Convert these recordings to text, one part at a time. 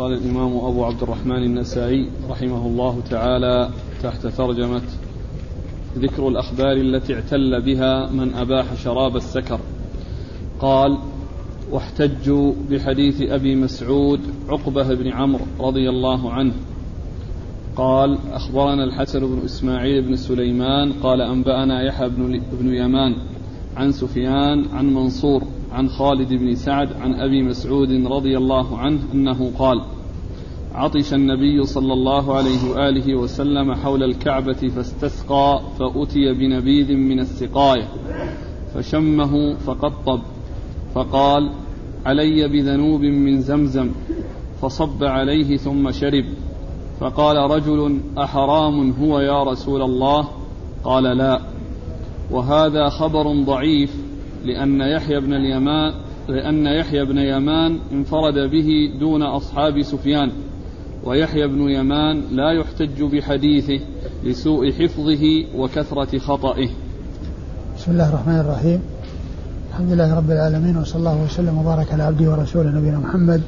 قال الإمام أبو عبد الرحمن النسائي رحمه الله تعالى تحت ترجمة ذكر الأخبار التي اعتل بها من أباح شراب السكر. قال واحتجوا بحديث أبي مسعود عقبة بن عمرو رضي الله عنه. قال أخبرنا الحسن بن إسماعيل بن سليمان قال أنبأنا يحيى بن, يمان عن سفيان عن منصور عن خالد بن سعد عن أبي مسعود رضي الله عنه أنه قال عطش النبي صلى الله عليه وآله وسلم حول الكعبة فاستسقى فأتي بنبيذ من السقاية فشمه فقطب فقال علي بذنوب من زمزم فصب عليه ثم شرب فقال رجل أحرام هو يا رسول الله؟ قال لا وهذا خبر ضعيف لأن يحيى بن اليمان لأن يحيى بن يمان انفرد به دون أصحاب سفيان. ويحيى بن يمان لا يحتج بحديثه لسوء حفظه وكثرة خطئه. بسم الله الرحمن الرحيم. الحمد لله رب العالمين وصلى الله وسلم وبارك على عبده ورسوله نبينا محمد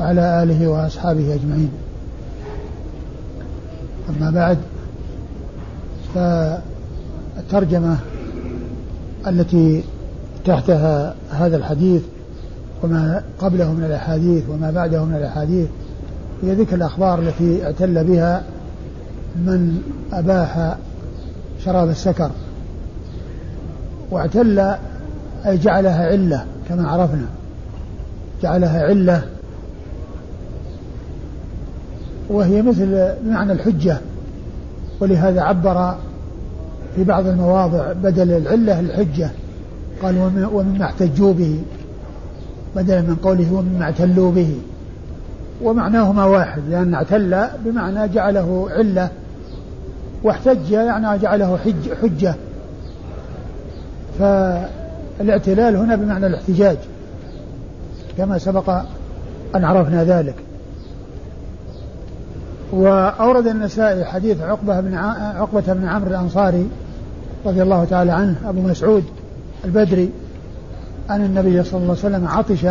وعلى آله وأصحابه أجمعين. أما بعد فالترجمة التي تحتها هذا الحديث وما قبله من الأحاديث وما بعده من الأحاديث. هي ذكر الأخبار التي اعتل بها من أباح شراب السكر واعتل أي جعلها علة كما عرفنا. جعلها علة وهي مثل معنى الحجة ولهذا عبر في بعض المواضع بدل العلة الحجة. قال ومما احتجوا به بدلا من قوله ومما اعتلوا به. ومعناهما واحد لأن اعتل بمعنى جعله علة واحتج يعني جعله حج حجة. فالاعتلال هنا بمعنى الاحتجاج كما سبق أن عرفنا ذلك. وأورد النسائي حديث عقبة بن عقبة بن عمرو الأنصاري رضي الله تعالى عنه أبو مسعود البدري أن النبي صلى الله عليه وسلم عطش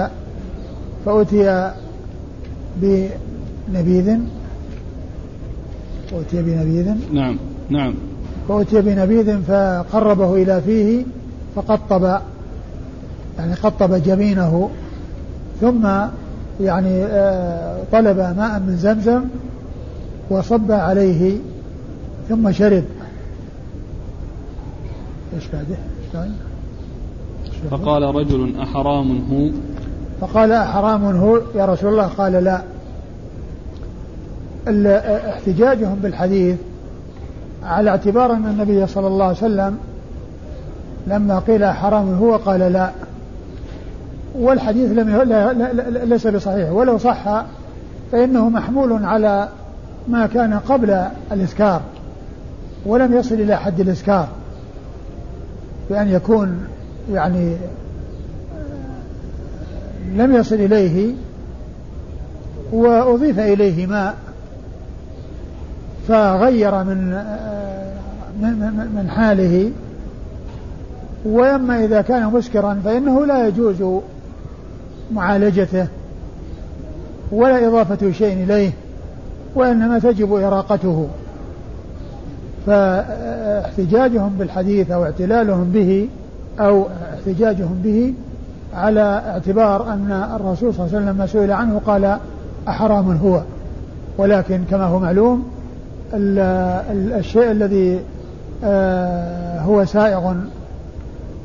فأتي بنبيذ أتي بنبيذ. نعم نعم. فأتي بنبيذ فقربه إلى فيه فقطب يعني قطب جبينه ثم يعني آه، طلب ماء من زمزم وصب عليه ثم شرب. إيش بعده؟ فقال رجل أحرام هو. فقال أحرام هو. يا رسول الله قال لا. احتجاجهم بالحديث على اعتبار أن النبي صلى الله عليه وسلم لما قيل حرام هو قال لا. والحديث لم لا ليس بصحيح. ولو صح فإنه محمول على ما كان قبل الإسكار ولم يصل إلى حد الإسكار بأن يكون يعني لم يصل إليه وأضيف إليه ماء فغير من من حاله. وأما إذا كان مسكرا فإنه لا يجوز معالجته ولا إضافة شيء إليه وإنما تجب إراقته. فاحتجاجهم بالحديث أو اعتلالهم به أو احتجاجهم به على اعتبار أن الرسول صلى الله عليه وسلم لما سئل عنه قال أحرام هو. ولكن كما هو معلوم الشيء الذي آه، هو سائغ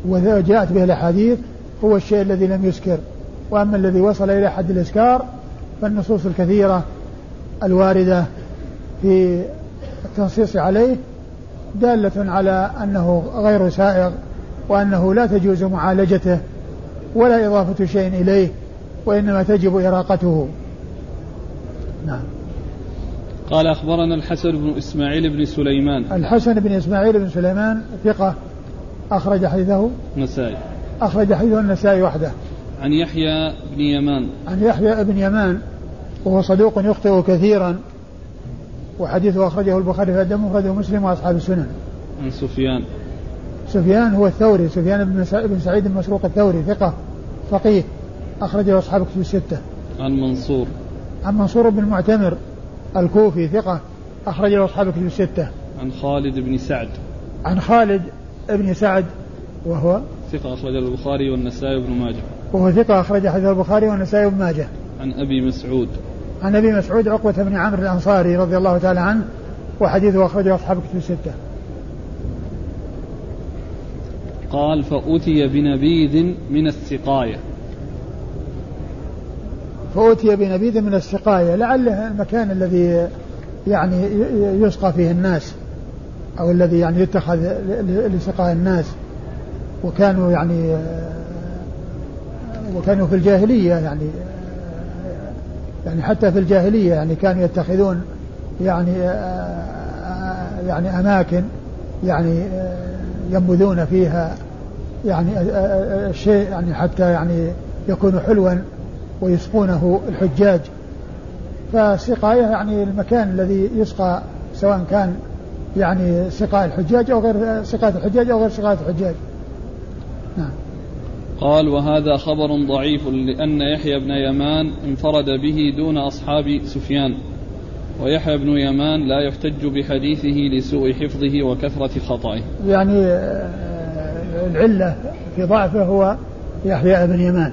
وجاءت به الأحاديث هو الشيء الذي لم يسكر. وأما الذي وصل إلى حد الإسكار فالنصوص الكثيرة الواردة في التنصيص عليه دالة على أنه غير سائغ وأنه لا تجوز معالجته ولا إضافة شيء إليه وإنما تجب إراقته. نعم. قال أخبرنا الحسن بن إسماعيل بن سليمان. الحسن بن إسماعيل بن سليمان ثقة أخرج حديثه؟ النسائي. أخرج حديثه النسائي وحده. عن يحيى بن يمان. عن يحيى بن يمان وهو صدوق يخطئ كثيرا وحديثه أخرجه البخاري في الدم وأخرجه مسلم وأصحاب السنن. عن سفيان. سفيان هو الثوري سفيان بن سعيد المسروق الثوري ثقة فقيه أخرجه أصحاب كتب الستة. عن منصور. عن منصور بن المعتمر الكوفي ثقة أخرج له أصحاب الكتب الستة. عن خالد بن سعد. عن خالد بن سعد وهو؟ ثقة أخرج البخاري والنسائي وابن ماجه. وهو ثقة أخرج حديث البخاري والنسائي وابن ماجه. عن أبي مسعود. عن أبي مسعود عقبة بن عمرو الأنصاري رضي الله تعالى عنه وحديثه أخرجه أصحاب الكتب الستة. قال فأتي بنبيذ من السقاية. فأتي بنبيذ من السقاية لعله المكان الذي يعني يسقى فيه الناس أو الذي يعني يتخذ لسقاء الناس. وكانوا يعني وكانوا في الجاهلية يعني يعني حتى في الجاهلية يعني كانوا يتخذون يعني يعني أماكن يعني ينبذون فيها يعني الشيء يعني حتى يعني يكون حلوا ويسقونه الحجاج. فالسقاية يعني المكان الذي يسقى سواء كان يعني سقاء الحجاج أو غير سقاية الحجاج أو غير سقاية الحجاج. نعم. قال وهذا خبر ضعيف لأن يحيى بن يمان انفرد به دون أصحاب سفيان. ويحيى بن يمان لا يحتج بحديثه لسوء حفظه وكثرة خطأه يعني آه، العلة في ضعفه هو يحيى بن يمان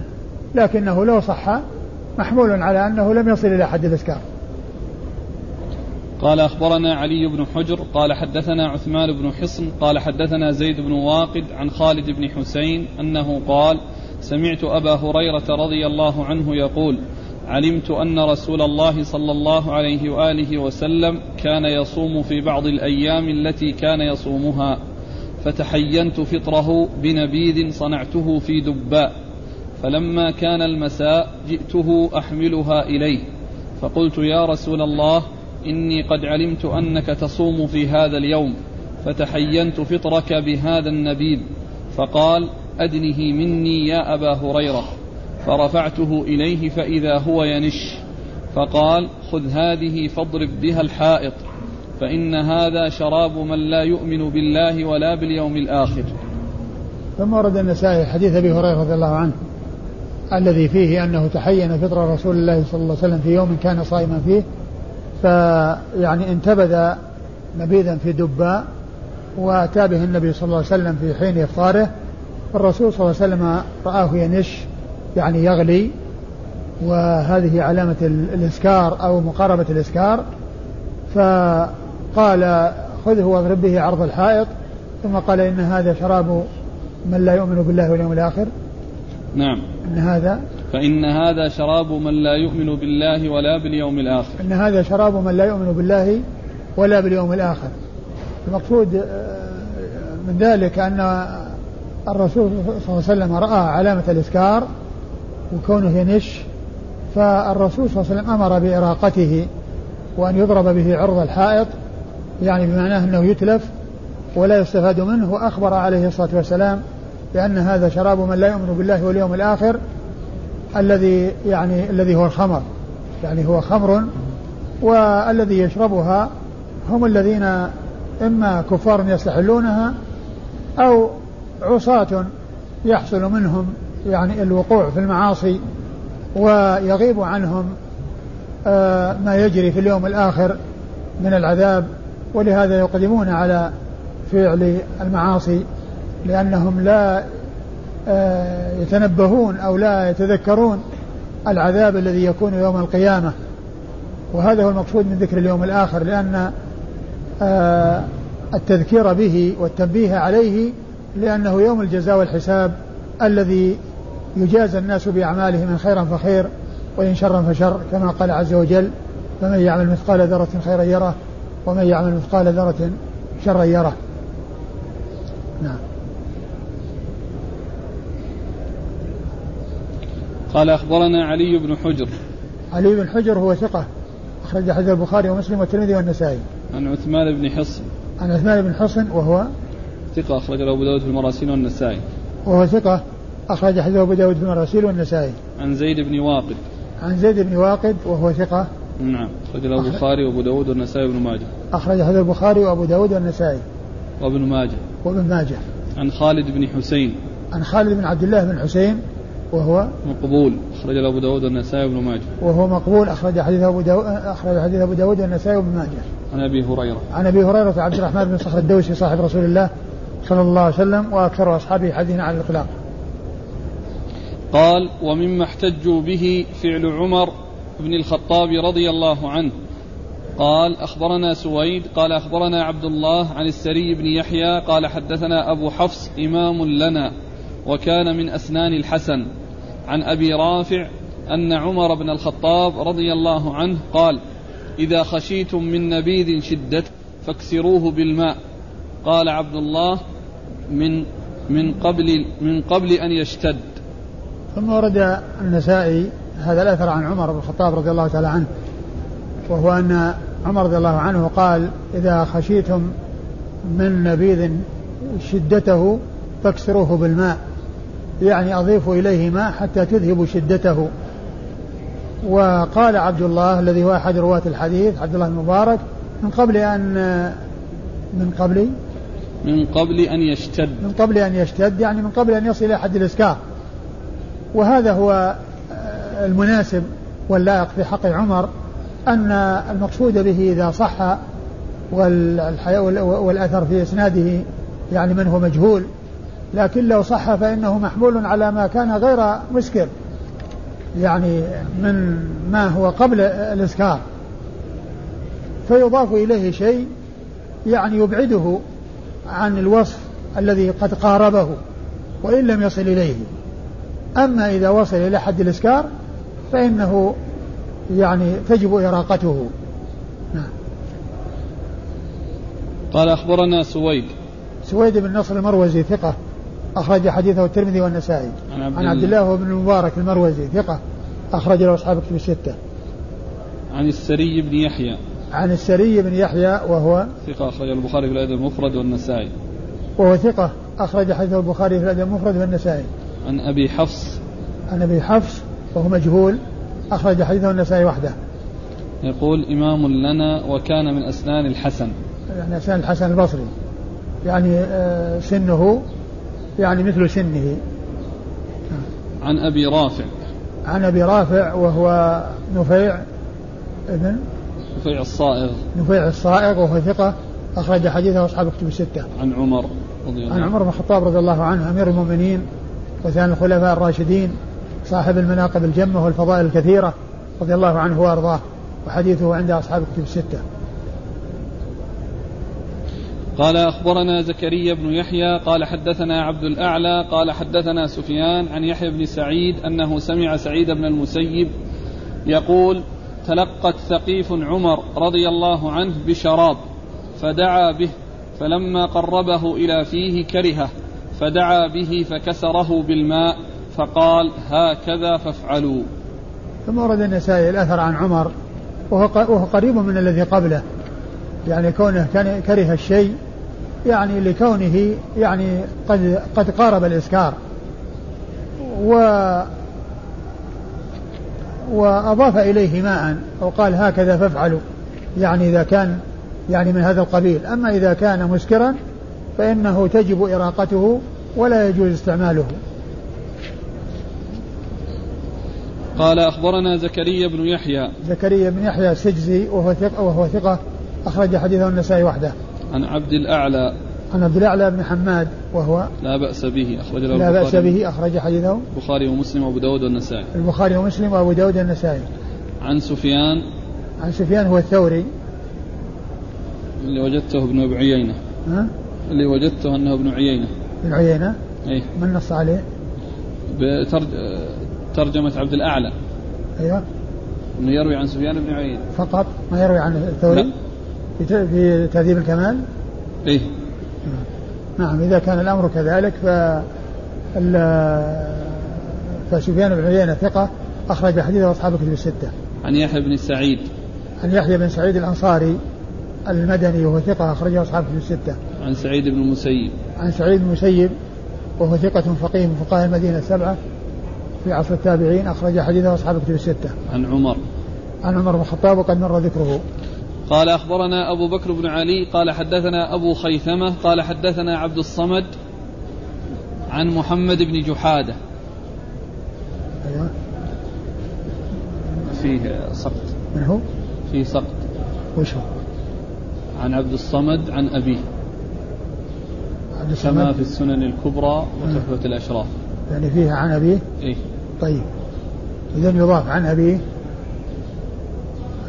لكنه لو صح محمول على أنه لم يصل إلى حد الإسكار. قال أخبرنا علي بن حجر قال حدثنا عثمان بن حصن قال حدثنا زيد بن واقد عن خالد بن حسين أنه قال سمعت أبا هريرة رضي الله عنه يقول علمت أن رسول الله صلى الله عليه وآله وسلم كان يصوم في بعض الأيام التي كان يصومها فتحينت فطره بنبيذ صنعته في دباء فلما كان المساء جئته أحملها إليه فقلت يا رسول الله إني قد علمت أنك تصوم في هذا اليوم فتحينت فطرك بهذا النبيذ فقال أدنه مني يا أبا هريرة. فرفعته إليه فإذا هو ينش. فقال خذ هذه فاضرب بها الحائط فإن هذا شراب من لا يؤمن بالله ولا باليوم الآخر. ثم ورد النسائي حديث أبي هريرة رضي الله عنه الذي فيه أنه تحين فطر رسول الله صلى الله عليه وسلم في يوم كان صائما فيه فيعني انتبذ نبيذا في دباء وأتى به النبي صلى الله عليه وسلم في حين إفطاره. فالرسول صلى الله عليه وسلم رآه ينش يعني يغلي وهذه علامة الإسكار أو مقاربة الإسكار. فقال خذه واضرب به عرض الحائط ثم قال إن هذا شراب من لا يؤمن بالله واليوم الآخر. نعم. إن هذا فإن هذا شراب من لا يؤمن بالله ولا باليوم الآخر. إن هذا شراب من لا يؤمن بالله ولا باليوم الآخر. المقصود آه، من ذلك أن الرسول صلى الله عليه وسلم رأى علامة الإسكار. وكونه ينش فالرسول صلى الله عليه وسلم أمر بإراقته وأن يضرب به عرض الحائط يعني بمعناه أنه يتلف ولا يستفاد منه وأخبر عليه الصلاة والسلام بأن هذا شراب من لا يؤمن بالله واليوم الآخر الذي يعني الذي هو الخمر يعني هو خمر والذي يشربها هم الذين إما كفار يستحلونها أو عصاة يحصل منهم يعني الوقوع في المعاصي ويغيب عنهم آه، ما يجري في اليوم الآخر من العذاب ولهذا يقدمون على فعل المعاصي لأنهم لا آه، يتنبهون أو لا يتذكرون العذاب الذي يكون يوم القيامة. وهذا هو المقصود من ذكر اليوم الآخر لأن آه، التذكير به والتنبيه عليه لأنه يوم الجزاء والحساب الذي يجازى الناس بأعمالهم من خيرا فخير وإن شرا فشر كما قال عز وجل فمن يعمل مثقال ذرة خيرا يره ومن يعمل مثقال ذرة شرا يره. نعم. قال أخبرنا علي بن حجر. علي بن حجر هو ثقة أخرج حديث البخاري ومسلم والترمذي والنسائي. عن عثمان بن حصن. عن عثمان بن حصن وهو ثقة أخرج له أبو داود في المراسيل والنسائي. وهو ثقة أخرج حديث أبو داود في المراسيل والنسائي. عن زيد بن واقد. عن زيد بن واقد وهو ثقة. نعم. أخرج له البخاري وأبو داود والنسائي وابن ماجه. أخرج حديث البخاري وأبو داود والنسائي. وابن ماجه. وابن ماجه. عن خالد بن حسين. عن خالد بن عبد الله بن حسين وهو مقبول. أخرج أبو داود والنسائي وابن ماجه. وهو مقبول. أخرج حديث أبو داود أخرج حديث أبو داود والنسائي وابن ماجه. عن أبي هريرة. عن أبي هريرة عبد الرحمن بن صخر الدوسي صاحب رسول الله صلى الله عليه وسلم وأكثر أصحابه حديثا على الإطلاق. قال ومما احتجوا به فعل عمر بن الخطاب رضي الله عنه. قال أخبرنا سويد قال أخبرنا عبد الله عن السري بن يحيى قال حدثنا أبو حفص إمام لنا وكان من أسنان الحسن. عن أبي رافع أن عمر بن الخطاب رضي الله عنه قال إذا خشيتم من نبيذ شدة فاكسروه بالماء. قال عبد الله من من قبل من قبل أن يشتد. ثم ورد النسائي هذا الأثر عن عمر بن الخطاب رضي الله تعالى عنه وهو أن عمر رضي الله عنه قال إذا خشيتم من نبيذ شدته فاكسروه بالماء يعني أضيفوا إليه ماء حتى تذهبوا شدته. وقال عبد الله الذي هو أحد رواة الحديث عبد الله المبارك من قبل أن من قبل؟ من قبل أن يشتد. من قبل أن يشتد يعني من قبل أن يصل إلى حد الإسكار. وهذا هو المناسب واللائق في حق عمر أن المقصود به إذا صح والأثر في إسناده يعني من هو مجهول. لكن لو صح فإنه محمول على ما كان غير مسكر يعني من ما هو قبل الإسكار. فيضاف إليه شيء يعني يبعده عن الوصف الذي قد قاربه وإن لم يصل إليه. أما إذا وصل إلى حد الإسكار فإنه يعني تجب إراقته. نعم. قال أخبرنا سويد. سويد بن نصر المروزي ثقة. أخرج حديثه الترمذي والنسائي. عن عبد, عن عبد الله. بن المبارك المروزي ثقة. أخرج له أصحاب كتب الستة. عن السري بن يحيى. عن السري بن يحيى وهو ثقة أخرج البخاري في الأدب المفرد والنسائي. وهو ثقة. أخرج حديثه البخاري في الأدب المفرد والنسائي. عن أبي حفص. عن أبي حفص وهو مجهول أخرج حديثه النسائي وحده. يقول إمام لنا وكان من أسنان الحسن. يعني أسنان الحسن البصري. يعني آه، سنه يعني مثل سنه. عن أبي رافع. عن أبي رافع وهو نفيع ابن؟ نفيع الصائغ. نفيع الصائغ وهو ثقة أخرج حديثه أصحاب كتب الستة. عن عمر رضي الله عن عمر بن الخطاب رضي الله عنه أمير المؤمنين وثاني الخلفاء الراشدين صاحب المناقب الجمة والفضائل الكثيرة رضي الله عنه وأرضاه وحديثه عند أصحاب الكتب الستة. قال أخبرنا زكريا بن يحيى قال حدثنا عبد الأعلى قال حدثنا سفيان عن يحيى بن سعيد أنه سمع سعيد بن المسيب يقول تلقت ثقيف عمر رضي الله عنه بشراب فدعا به فلما قربه إلى فيه كرهه. فدعا به فكسره بالماء فقال هكذا فافعلوا. ثم ورد النسائي الأثر عن عمر وهو قريب من الذي قبله. يعني كونه كره الشيء يعني لكونه يعني قد قد قارب الإسكار. و وأضاف إليه ماء وقال هكذا فافعلوا. يعني إذا كان يعني من هذا القبيل. أما إذا كان مسكرا فإنه تجب إراقته ولا يجوز استعماله. قال أخبرنا زكريا بن يحيى. زكريا بن يحيى السجزي وهو ثقة وهو ثقة أخرج حديثه النسائي وحده. عن عبد الأعلى. عن عبد الأعلى بن حماد وهو لا بأس به أخرج له لا بأس به أخرج حديثه. البخاري ومسلم وأبو داود والنسائي. البخاري ومسلم وأبو داود والنسائي. عن سفيان. عن سفيان هو الثوري. اللي وجدته ابن أبي عيينة. ها؟ اللي وجدته أنه ابن عيينة ابن عيينة أي من نص عليه؟ بترجمة عبد الأعلى أيوه إنه يروي عن سفيان بن عيينة فقط ما يروي عن الثوري؟ في تهذيب الكمال؟ إيه نعم إذا كان الأمر كذلك ف فسفيان بن عيينة ثقة أخرج حديثه أصحاب الكتب الستة. عن يحيى بن سعيد. عن يحيى بن سعيد الأنصاري المدني وهو ثقة أخرجه أصحاب الكتب الستة. عن سعيد بن المسيب. عن سعيد بن المسيب وهو ثقة فقيه من فقهاء المدينة السبعة في عصر التابعين أخرج حديثه أصحاب الكتب الستة. عن عمر. عن عمر بن الخطاب وقد مر ذكره. قال أخبرنا أبو بكر بن علي قال حدثنا أبو خيثمة قال حدثنا عبد الصمد عن محمد بن جحادة فيه سقط من هو؟ فيه سقط وش هو؟ عن عبد الصمد عن أبيه كما في السنن الكبرى وتحفة الأشراف. يعني فيها عن أبيه؟ إيه. طيب. إذا يضاف عن أبيه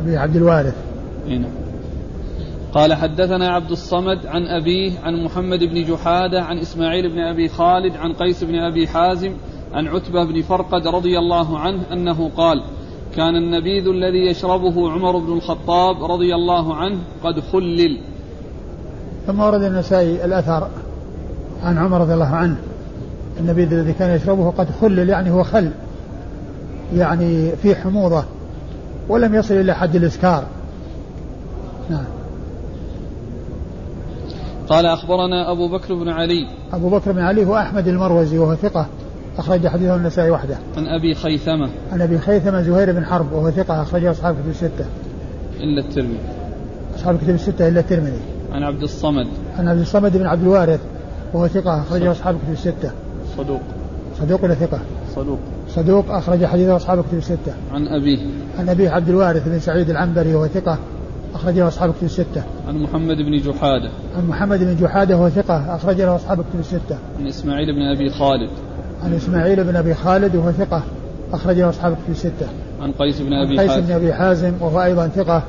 أبي عبد الوارث. إيه نعم. قال حدثنا عبد الصمد عن أبيه عن محمد بن جحادة عن إسماعيل بن أبي خالد عن قيس بن أبي حازم عن عتبة بن فرقد رضي الله عنه أنه قال كان النبيذ الذي يشربه عمر بن الخطاب رضي الله عنه قد خلل. ثم ورد النسائي الأثر. عن عمر رضي الله عنه. النبيذ الذي كان يشربه قد خلل يعني هو خل يعني في حموضة ولم يصل إلى حد الإسكار. نعم. قال أخبرنا أبو بكر بن علي. أبو بكر بن علي هو أحمد المروزي وهو ثقة أخرج حديثه النسائي وحده. عن أبي خيثمة. عن أبي خيثمة زهير بن حرب وهو ثقة أخرجه أصحاب الكتب الستة. إلا الترمذي. أصحاب الكتب الستة إلا الترمذي. عن عبد الصمد. عن عبد الصمد بن عبد الوارث. وهو ثقة أخرجه أصحاب الكتب الستة. صدوق. صدوق ولا ثقة؟ صدوق. صدوق أخرج حديثه أصحاب الكتب الستة. عن أبيه عن أبيه عبد الوارث بن سعيد العنبري وهو ثقة أخرجه أصحاب الكتب الستة. عن محمد بن جحادة. عن محمد بن جحادة وهو ثقة أخرج له أصحاب الكتب الستة. عن إسماعيل بن أبي خالد. عن إسماعيل بن أبي خالد وهو ثقة أخرج له أصحاب الكتب الستة. عن قيس بن أبي قيس بن حازم أبي حازم وهو أيضا ثقة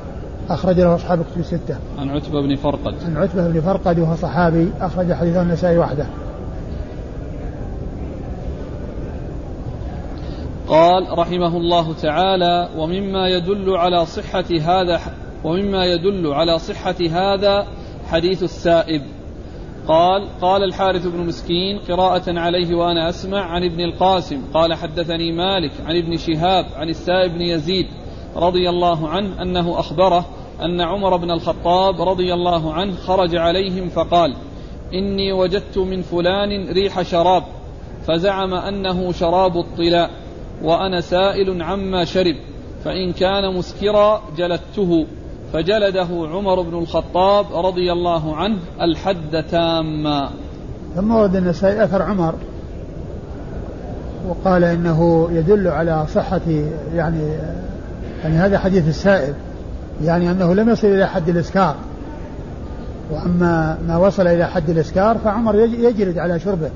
أخرج له أصحاب الكتب الستة. عن عتبة بن فرقد. عن عتبة بن فرقد وهو صحابي أخرج حديثه النسائي وحده. قال رحمه الله تعالى ومما يدل على صحة هذا ومما يدل على صحة هذا حديث السائب. قال قال الحارث بن مسكين قراءة عليه وأنا أسمع عن ابن القاسم. قال حدثني مالك عن ابن شهاب عن السائب بن يزيد رضي الله عنه أنه أخبره أن عمر بن الخطاب رضي الله عنه خرج عليهم فقال إني وجدت من فلان ريح شراب فزعم أنه شراب الطلاء وأنا سائل عما شرب فإن كان مسكرا جلدته فجلده عمر بن الخطاب رضي الله عنه الحد تاما. ثم ورد النسائي أثر عمر وقال إنه يدل على صحة يعني يعني هذا حديث السائب يعني أنه لم يصل إلى حد الإسكار. وأما ما وصل إلى حد الإسكار فعمر يجلد على شربه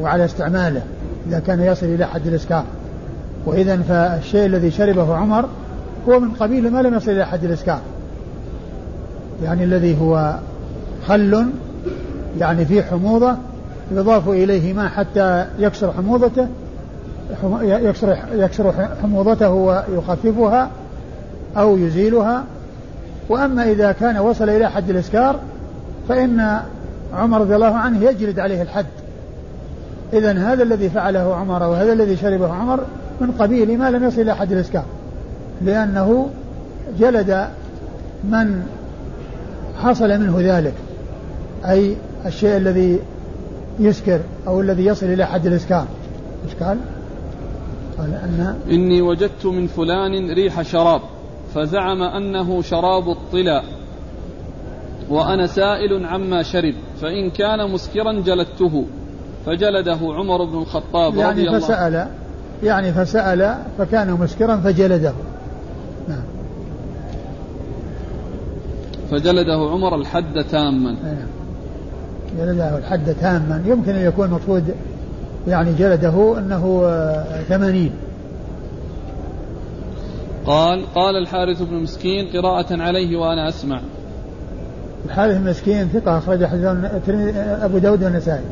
وعلى استعماله إذا كان يصل إلى حد الإسكار. وإذا فالشيء الذي شربه عمر هو من قبيل ما لم يصل إلى حد الإسكار. يعني الذي هو خل يعني فيه حموضة يضاف إليه ماء حتى يكسر حموضته يكسر يكسر حموضته ويخففها أو يزيلها. وأما إذا كان وصل إلى حد الإسكار فإن عمر رضي الله عنه يجلد عليه الحد. إذا هذا الذي فعله عمر وهذا الذي شربه عمر من قبيل ما لم يصل إلى حد الإسكار لأنه جلد من حصل منه ذلك أي الشيء الذي يسكر أو الذي يصل إلى حد الإسكار. إيش قال؟ أن إني وجدت من فلان ريح شراب فزعم أنه شراب الطلا وأنا سائل عما شرب فإن كان مسكرا جلدته فجلده عمر بن الخطاب يعني رضي الله فسأل يعني فسأل فكان مسكرا فجلده نعم فجلده عمر الحد تاما نعم. جلده الحد تاما يمكن أن يكون مقصود يعني جلده أنه آه، ثمانين. قال قال الحارث بن مسكين قراءة عليه وأنا أسمع. الحارث المسكين ثقة أخرج حديث أبو داود والنسائي.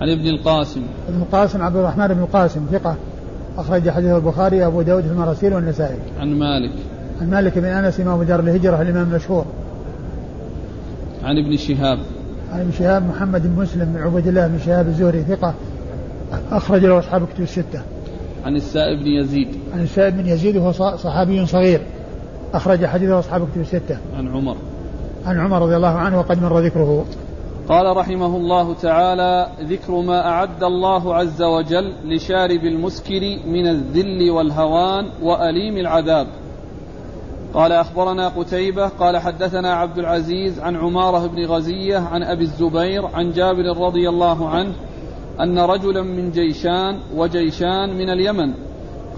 عن ابن القاسم. ابن القاسم عبد الرحمن بن القاسم ثقة أخرج حديث البخاري أبو داود في المراسيل والنسائي. عن مالك. عن مالك بن أنس إمام دار الهجرة الإمام المشهور. عن ابن شهاب. عن ابن شهاب محمد بن مسلم بن عبد الله بن شهاب الزهري ثقة أخرج له أصحاب كتب الستة. عن السائب بن يزيد. عن السائب بن يزيد وهو صحابي صغير. أخرج حديثه أصحاب كتب الستة. عن عمر. عن عمر رضي الله عنه وقد مر ذكره. قال رحمه الله تعالى ذكر ما أعد الله عز وجل لشارب المسكر من الذل والهوان وأليم العذاب. قال أخبرنا قتيبة قال حدثنا عبد العزيز عن عمارة بن غزية عن أبي الزبير عن جابر رضي الله عنه أن رجلا من جيشان وجيشان من اليمن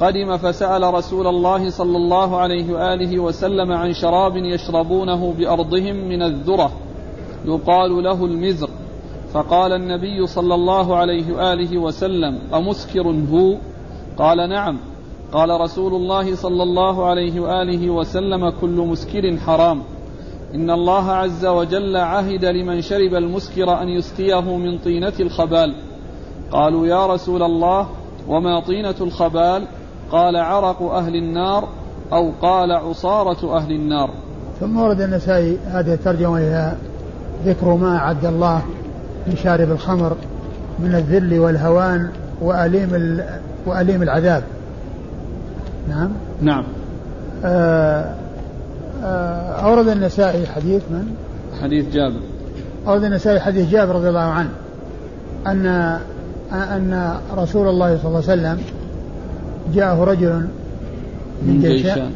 قدم فسأل رسول الله صلى الله عليه وآله وسلم عن شراب يشربونه بأرضهم من الذرة يقال له المزر. فقال النبي صلى الله عليه وآله وسلم أمسكر هو؟ قال نعم. قال رسول الله صلى الله عليه وآله وسلم كل مسكر حرام. إن الله عز وجل عهد لمن شرب المسكر أن يسقيه من طينة الخبال. قالوا يا رسول الله وما طينة الخبال؟ قال عرق أهل النار أو قال عصارة أهل النار. ثم ورد النسائي هذه الترجمة إلى ذكر ما أعد الله لشارب الخمر من الذل والهوان وأليم وأليم العذاب. نعم؟ نعم. آه آه أورد النسائي حديث من؟ حديث جابر. أورد النسائي حديث جابر رضي الله عنه أن أن رسول الله صلى الله عليه وسلم جاءه رجل من جيشان.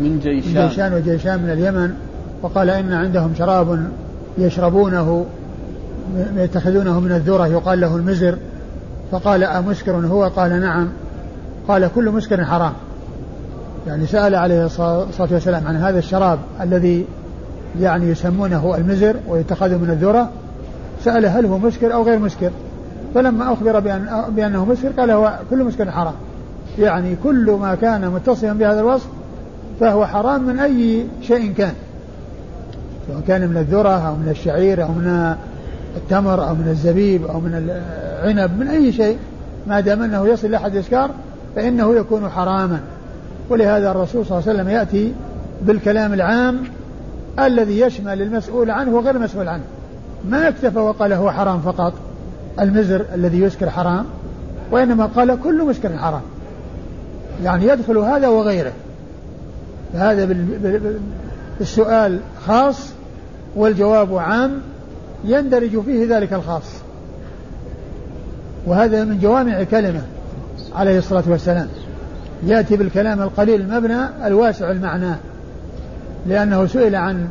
من جيشان من جيشان. وجيشان من اليمن. وقال إن عندهم شراب يشربونه يتخذونه من الذرة يقال له المزر. فقال أمسكر هو؟ قال نعم. قال كل مسكر حرام. يعني سأل عليه الصلاة والسلام عن هذا الشراب الذي يعني يسمونه المزر ويتخذ من الذرة. سأل هل هو مسكر أو غير مسكر. فلما أخبر بأن بأنه مسكر قال هو كل مسكر حرام. يعني كل ما كان متصفا بهذا الوصف فهو حرام من أي شيء كان. سواء كان من الذرة أو من الشعير أو من التمر أو من الزبيب أو من العنب من أي شيء. ما دام أنه يصل إلى حد إسكار فإنه يكون حراما. ولهذا الرسول صلى الله عليه وسلم يأتي بالكلام العام الذي يشمل المسؤول عنه وغير المسؤول عنه. ما اكتفى وقال هو حرام فقط. المزر الذي يسكر حرام وإنما قال كل مسكر حرام. يعني يدخل هذا وغيره. فهذا بالسؤال خاص والجواب عام يندرج فيه ذلك الخاص. وهذا من جوامع كلمة عليه الصلاة والسلام. يأتي بالكلام القليل المبنى الواسع المعنى. لأنه سئل عن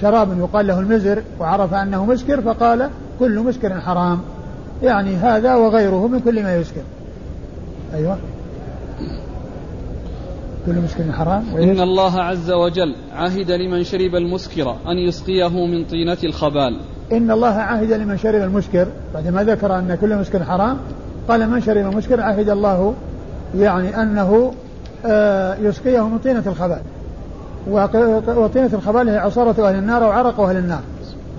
شراب يقال له المزر وعرف أنه مسكر فقال كل مسكر حرام. يعني هذا وغيره من كل ما يسكر أيوة. كل مسكر حرام. إن الله عز وجل عهد لمن شرب المسكر أن يسقيه من طينة الخبال. إن الله عهد لمن شرب المسكر. بعدما ذكر أن كل مسكر حرام قال من شرب المسكر عهد الله يعني أنه آه، يسقيه من طينة الخبال. وطينة الخبال هي عصارة أهل النار أو عرق أهل النار.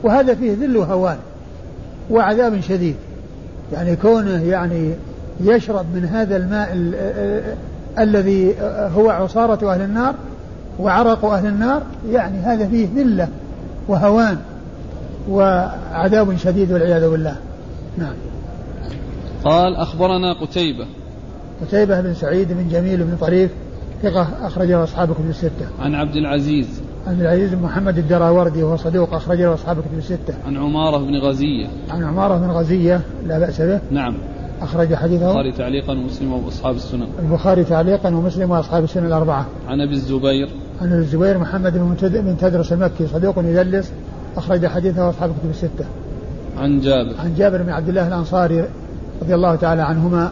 وهذا فيه ذل وهوان وعذاب شديد. يعني كونه يعني يشرب من هذا الماء الذي هو عصارة أهل النار وعرق أهل النار يعني هذا فيه ذلة وهوان وعذاب شديد والعياذ بالله نعم قال أخبرنا قتيبة قتيبة بن سعيد بن جميل بن طريف ثقة أخرجه أصحاب كتب الستة. عن عبد العزيز. عن العزيز بن محمد الدراوردي وهو صدوق أخرجه أصحاب كتب الستة. عن عمارة بن غزية. عن عمارة بن غزية لا بأس به. نعم. أخرج حديثه البخاري تعليقا ومسلم وأصحاب السنن. البخاري تعليقا ومسلم وأصحاب السنن الأربعة. عن أبي الزبير. عن أبي الزبير محمد بن تدرس المكي صدوق يدلس أخرج حديثه أصحاب كتب الستة. عن جابر. عن جابر بن عبد الله الأنصاري رضي الله تعالى عنهما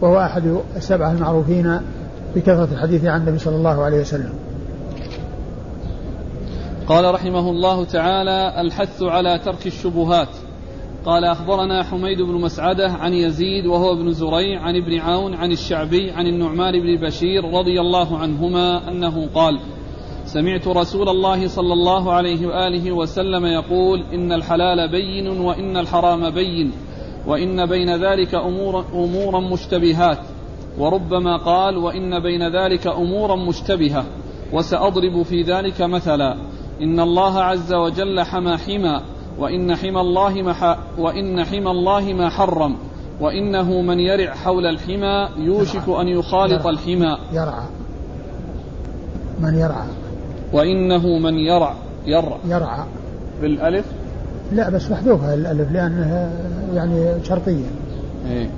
وهو أحد السبعة المعروفين بكثرة الحديث عن النبي صلى الله عليه وسلم قال رحمه الله تعالى الحث على ترك الشبهات. قال أخبرنا حميد بن مسعدة عن يزيد وهو ابن زريع عن ابن عون عن الشعبي عن النعمان بن بشير رضي الله عنهما أنه قال سمعت رسول الله صلى الله عليه وآله وسلم يقول إن الحلال بين وإن الحرام بين وإن بين ذلك أمور أمورا مشتبهات وربما قال وإن بين ذلك أمورا مشتبهة وسأضرب في ذلك مثلا. إن الله عز وجل حمى حمى وإن حمى الله ما وإن حمى الله ما حرم وإنه من يرع حول الحمى يوشك أن يخالط الحمى. يرعى. من يرعى. وإنه من يرع يرع. يرعى. بالألف؟ لا بس محذوفة الألف لأنها يعني شرطية. إيه.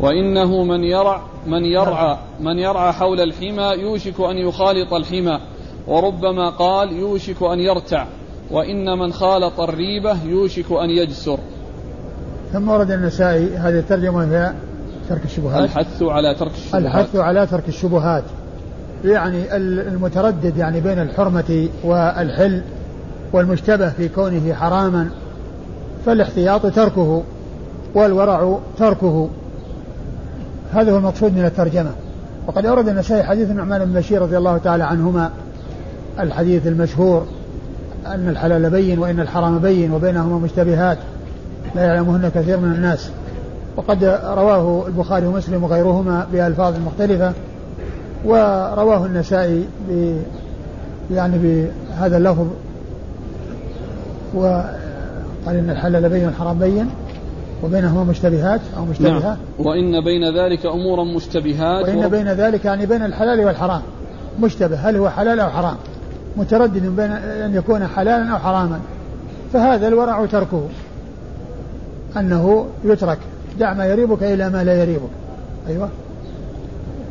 وإنه من يرع من يرعى. من يرعى حول الحمى يوشك أن يخالط الحمى. وربما قال يوشك أن يرتع وإن من خالط الريبة يوشك أن يجسر. ثم ورد النسائي هذه الترجمة هي ترك الشبهات. الحث على ترك الشبهات. الحث على ترك الشبهات. يعني المتردد يعني بين الحرمة والحل والمشتبه في كونه حراما فالاحتياط تركه والورع تركه. هذا هو المقصود من الترجمة. وقد أورد النسائي حديث النعمان بن بشير رضي الله تعالى عنهما الحديث المشهور أن الحلال بين وإن الحرام بين وبينهما مشتبهات لا يعلمهن كثير من الناس. وقد رواه البخاري ومسلم وغيرهما بألفاظ مختلفة ورواه النسائي ب يعني بهذا اللفظ وقال إن الحلال بين والحرام بين وبينهما مشتبهات أو مشتبهات نعم. وإن بين ذلك أمورا مشتبهات وإن بين ذلك يعني بين الحلال والحرام. مشتبه هل هو حلال أو حرام؟ متردد بين أن يكون حلالا أو حراما. فهذا الورع تركه. أنه يترك. دع ما يريبك إلى ما لا يريبك. أيوة.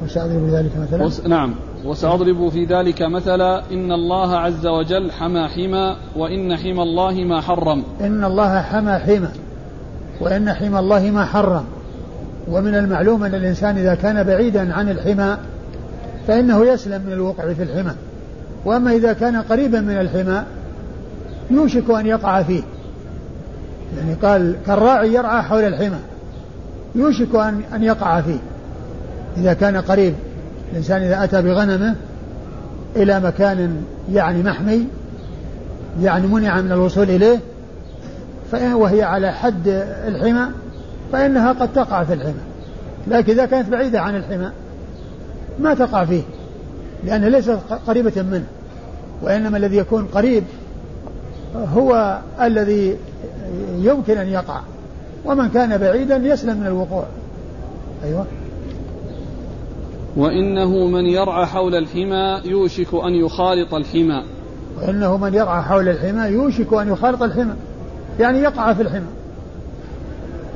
وسأضرب ذلك مثلا. وس... نعم. وسأضرب في ذلك مثلا. إن الله عز وجل حمى حمى وإن حمى الله ما حرم. إن الله حمى حمى وإن حمى الله ما حرم. ومن المعلوم أن الإنسان إذا كان بعيدا عن الحمى فإنه يسلم من الوقع في الحمى. وأما إذا كان قريبا من الحمى يوشك أن يقع فيه. يعني قال كالراعي يرعى حول الحمى يوشك أن أن يقع فيه. إذا كان قريب الإنسان إذا أتى بغنمه إلى مكان يعني محمي يعني منع من الوصول إليه فإن وهي على حد الحمى فإنها قد تقع في الحمى. لكن إذا كانت بعيدة عن الحمى ما تقع فيه. لأنها ليست قريبة منه وإنما الذي يكون قريب هو الذي يمكن أن يقع ومن كان بعيدا يسلم من الوقوع. أيوة. وإنه من يرعى حول الحمى يوشك أن يخالط الحمى. وإنه من يرعى حول الحمى يوشك أن يخالط الحمى يعني يقع في الحمى.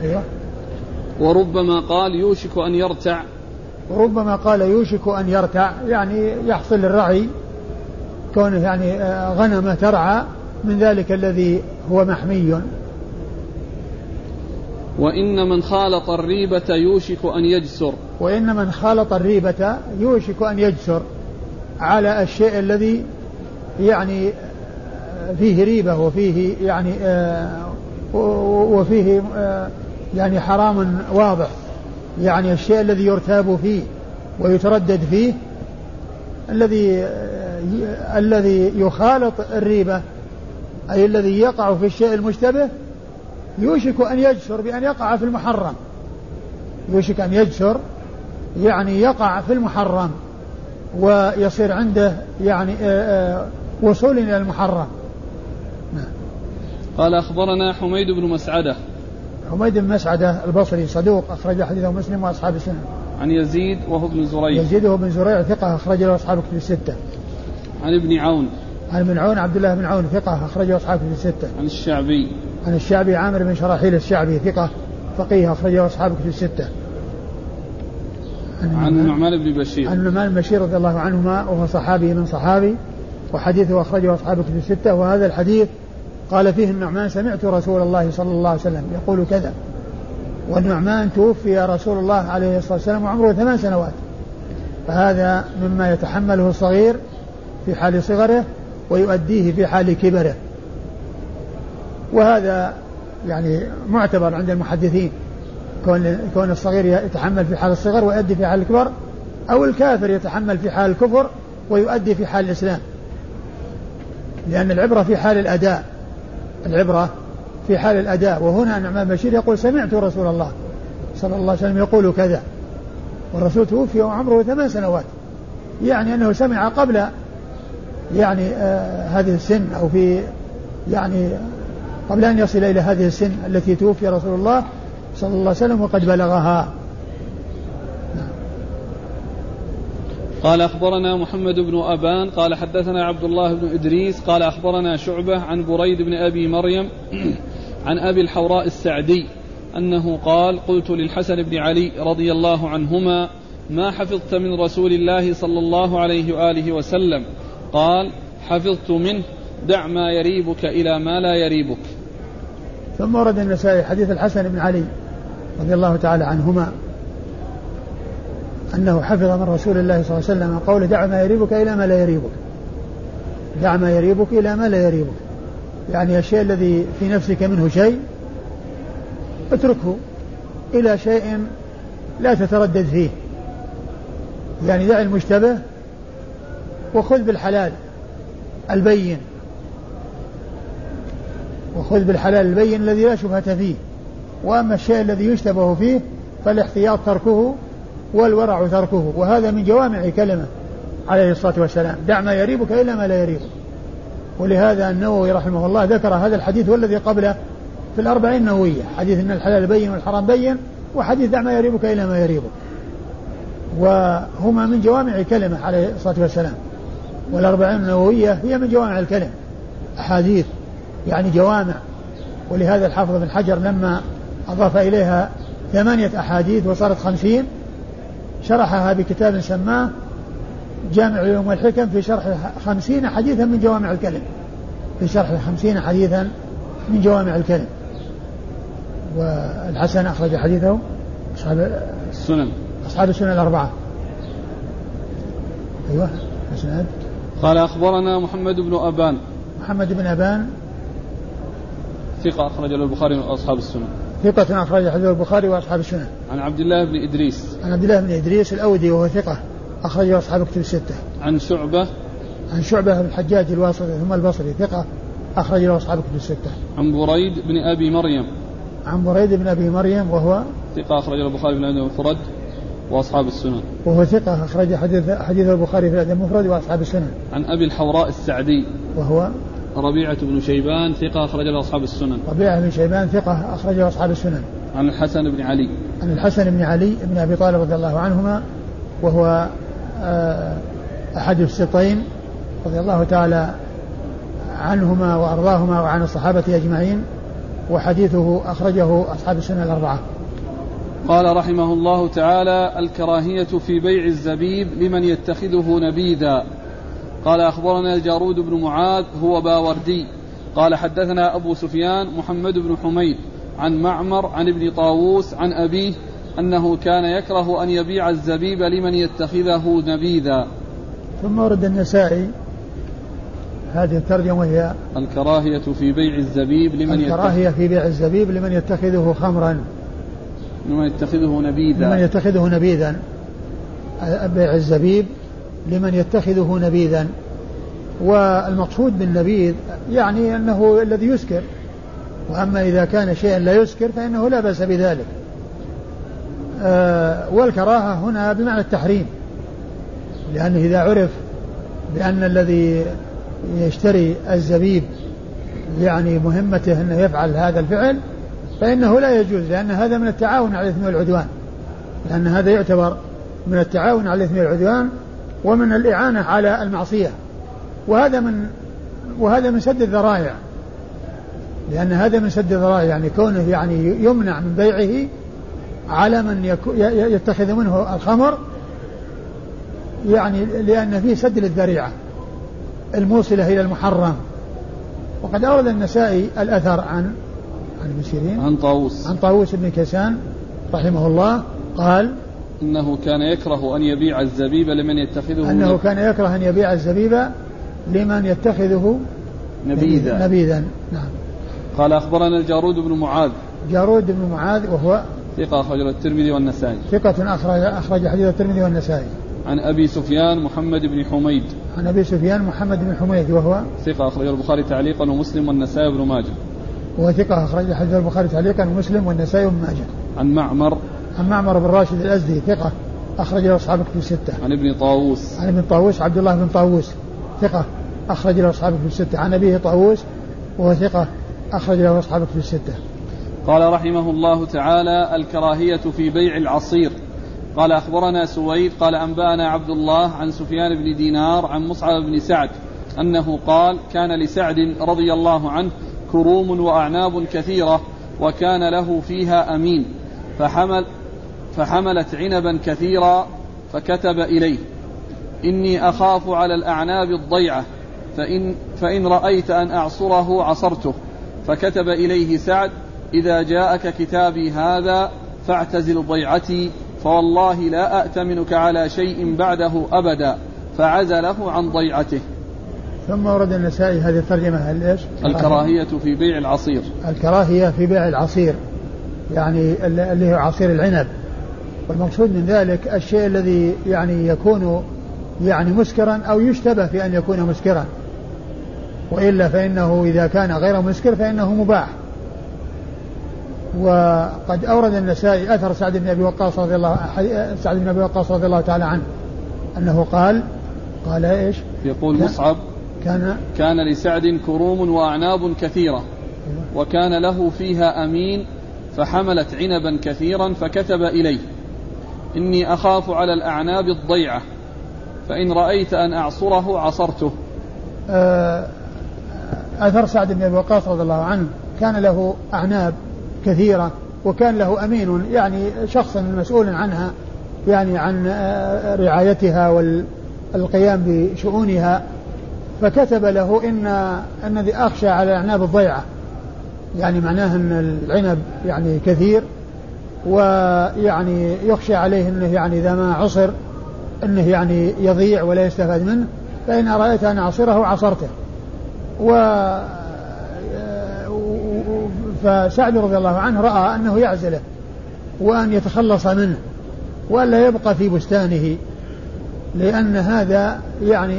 أيوة. وربما قال يوشك أن يرتع. وربما قال يوشك أن يرتع يعني يحصل الرعي كونه يعني آه، غنمة ترعى من ذلك الذي هو محمي. وإن من خالط الريبة يوشك أن يجسر. وإن من خالط الريبة يوشك أن يجسر على الشيء الذي يعني فيه ريبة وفيه يعني آه، وفيه آه، يعني حرام واضح. يعني الشيء الذي يرتاب فيه ويتردد فيه الذي آه، الذي يخالط الريبة أي الذي يقع في الشيء المشتبه يوشك أن يجسر بأن يقع في المحرم يوشك أن يجسر يعني يقع في المحرم ويصير عنده يعني وصول إلى المحرم نعم. قال أخبرنا حميد بن مسعدة حميد بن مسعدة البصري صدوق أخرج حديثه مسلم وأصحاب السنة. عن يزيد وهو ابن زريع. يزيد وهو ابن زريع ثقة أخرج له أصحاب كتب الستة. عن ابن عون. عن ابن عون عبد الله بن عون ثقة أخرجه أصحاب كتب الستة. عن الشعبي. عن الشعبي عامر بن شراحيل الشعبي ثقة فقيه أخرجه أصحاب كتب الستة. عن, عن النعمان. بن بشير. عن النعمان بن بشير رضي الله عنهما وهو صحابي من صحابي وحديثه أخرجه أصحاب كتب الستة. وهذا الحديث قال فيه النعمان سمعت رسول الله صلى الله عليه وسلم يقول كذا. والنعمان توفي رسول الله عليه الصلاة والسلام وعمره ثمان سنوات. فهذا مما يتحمله الصغير في حال صغره ويؤديه في حال كبره. وهذا يعني معتبر عند المحدثين كون كون الصغير يتحمل في حال الصغر ويؤدي في حال الكبر أو الكافر يتحمل في حال الكفر ويؤدي في حال الإسلام. لأن العبرة في حال الأداء. العبرة في حال الأداء. وهنا نعمان بشير يقول سمعت رسول الله صلى الله عليه وسلم يقول كذا. والرسول توفي وعمره ثمان سنوات. يعني أنه سمع قبل يعني آه هذه السن أو في يعني قبل أن يصل إلى هذه السن التي توفي رسول الله صلى الله عليه وسلم وقد بلغها. قال أخبرنا محمد بن أبان قال حدثنا عبد الله بن إدريس قال أخبرنا شعبة عن بريد بن أبي مريم عن أبي الحوراء السعدي أنه قال قلت للحسن بن علي رضي الله عنهما ما حفظت من رسول الله صلى الله عليه وآله وسلم؟ قال حفظت منه دع ما يريبك إلى ما لا يريبك. ثم ورد النسائي حديث الحسن بن علي رضي الله تعالى عنهما. أنه حفظ من رسول الله صلى الله عليه وسلم قوله دع ما يريبك إلى ما لا يريبك دع ما يريبك إلى ما لا يريبك. يعني الشيء الذي في نفسك منه شيء اتركه إلى شيء لا تتردد فيه. يعني دع المشتبه وخذ بالحلال البين وخذ بالحلال البين الذي لا شبهة فيه. وأما الشيء الذي يشتبه فيه فالاحتياط تركه والورع تركه. وهذا من جوامع كلمة عليه الصلاة والسلام. دع ما يريبك إلا ما لا يريبك. ولهذا النووي رحمه الله ذكر هذا الحديث والذي قبله في الأربعين النووية. حديث أن الحلال بين والحرام بين وحديث دع ما يريبك إلا ما يريبك. وهما من جوامع كلمة عليه الصلاة والسلام. والأربعين النووية هي من جوامع الكلم أحاديث يعني جوامع. ولهذا الحافظ بن حجر لما أضاف إليها ثمانية أحاديث وصارت خمسين شرحها بكتاب سماه جامع العلوم والحكم في شرح خمسين حديثا من جوامع الكلم. في شرح خمسين حديثا من جوامع الكلم. والحسن أخرج حديثه. أصحاب السنن. أصحاب السنن الأربعة. أيوه الإسناد. قال أخبرنا محمد بن أبان. محمد بن أبان. ثقة أخرج له البخاري وأصحاب السنن. ثقة أخرج حديث البخاري وأصحاب السنن. عن عبد الله بن إدريس. عن عبد الله بن إدريس الأودي وهو ثقة أخرجه أصحاب كتب الستة. عن شعبة. عن شعبة بن الحجاج الواسطي ثم البصري ثقة أخرج له أصحاب كتب الستة. عن بريد بن أبي مريم. عن بريد بن أبي مريم وهو ثقة أخرج البخاري بن أبي المفرد وأصحاب السنن. وهو ثقة أخرج حديث حديث البخاري في الأدب المفرد وأصحاب السنن. عن أبي الحوراء السعدي. وهو ربيعة بن شيبان ثقة أخرج له أصحاب السنن. ربيعة بن شيبان ثقة أخرج له أصحاب السنن. عن الحسن بن علي. عن الحسن بن علي بن أبي طالب رضي الله عنهما وهو آه، أحد السبطين رضي الله تعالى عنهما وأرضاهما وعن الصحابة أجمعين وحديثه أخرجه أصحاب السنة الأربعة. قال رحمه الله تعالى الكراهية في بيع الزبيب لمن يتخذه نبيذا. قال أخبرنا الجارود بن معاذ هو باوردي. قال حدثنا أبو سفيان محمد بن حميد عن معمر عن ابن طاووس عن أبيه أنه كان يكره أن يبيع الزبيب لمن يتخذه نبيذا. ثم ورد النسائي هذه الترجمة وهي الكراهية في بيع الزبيب لمن الكراهية في بيع الزبيب لمن يتخذه خمرا. لمن يتخذه نبيذا. لمن يتخذه نبيذا. بيع الزبيب لمن يتخذه نبيذا. والمقصود بالنبيذ يعني أنه الذي يسكر. وأما إذا كان شيئا لا يسكر فإنه لا بأس بذلك. آه والكراهة هنا بمعنى التحريم. لأنه إذا عرف بأن الذي يشتري الزبيب يعني مهمته أنه يفعل هذا الفعل فإنه لا يجوز لأن هذا من التعاون على الإثم والعدوان. لأن هذا يعتبر من التعاون على الإثم والعدوان ومن الإعانة على المعصية. وهذا من وهذا من سد الذرائع. لأن هذا من سد الذرائع يعني كونه يعني يمنع من بيعه على من يتخذ منه الخمر يعني لأن فيه سد للذريعة الموصلة إلى المحرم. وقد أورد النسائي الأثر عن عن ابن سيرين عن طاووس. عن طاووس بن كيسان رحمه الله قال إنه كان يكره أن يبيع الزبيب لمن يتخذه أنه كان يكره أن يبيع الزبيب لمن يتخذه نبيذا. نبيذا. نعم. قال أخبرنا الجارود بن معاذ. جارود بن معاذ وهو ثقة أخرج الترمذي والنسائي. ثقة أخرج أخرج حديث الترمذي والنسائي. عن أبي سفيان محمد بن حميد. عن أبي سفيان محمد بن حميد وهو ثقة أخرج البخاري تعليقا ومسلم والنسائي بن ماجه. هو ثقة أخرج حديث البخاري تعليقا ومسلم والنسائي وابن ماجه. عن معمر عن معمر بن راشد الأزدي ثقة أخرج له أصحاب كتب الستة. عن ابن طاووس. عن ابن طاووس عبد الله بن طاووس ثقة أخرج له أصحاب كتب الستة. عن أبيه طاووس وهو ثقة أخرج له أصحاب كتب الستة. قال رحمه الله تعالى الكراهية في بيع العصير قال أخبرنا سويد قال أنبأنا عبد الله عن سفيان بن دينار عن مصعب بن سعد أنه قال كان لسعد رضي الله عنه كروم وأعناب كثيرة وكان له فيها أمين فحمل فحملت عنبا كثيرا فكتب إليه إني أخاف على الأعناب الضيعة فإن, فإن رأيت أن أعصره عصرته. فكتب إليه سعد إذا جاءك كتابي هذا فاعتزل ضيعتي فوالله لا أأتمنك على شيء بعده أبدا فعزله عن ضيعته. ثم ورد النسائي هذه الترجمة هل إيش؟ الكراهية في بيع العصير. الكراهية في بيع العصير يعني اللي هو عصير العنب. والمقصود من ذلك الشيء الذي يعني يكون يعني مسكرا أو يشتبه في أن يكون مسكرا. وإلا فإنه إذا كان غير مسكر فإنه مباح. وقد أورد النسائي أثر سعد بن أبي وقاص رضي الله سعد بن أبي وقاص رضي الله تعالى عنه أنه قال قال إيش؟ يقول مصعب كان كان لسعد كروم وأعناب كثيرة وكان له فيها أمين فحملت عنبا كثيرا فكتب إليه. إني أخاف على الأعناب الضيعة فإن رأيت أن أعصره عصرته. آه، أثر سعد بن أبي وقاص رضي الله عنه كان له أعناب كثيرة وكان له أمين يعني شخص مسؤول عنها يعني عن آه، رعايتها والقيام بشؤونها فكتب له إن أنني أخشى على الأعناب الضيعة. يعني معناه أن العنب يعني كثير ويعني يخشى عليه أنه يعني إذا ما عصر أنه يعني يضيع ولا يستفاد منه فإن رأيت أن أعصره عصرته. و فسعد رضي الله عنه رأى أنه يعزله وأن يتخلص منه وألا يبقى في بستانه لأن هذا يعني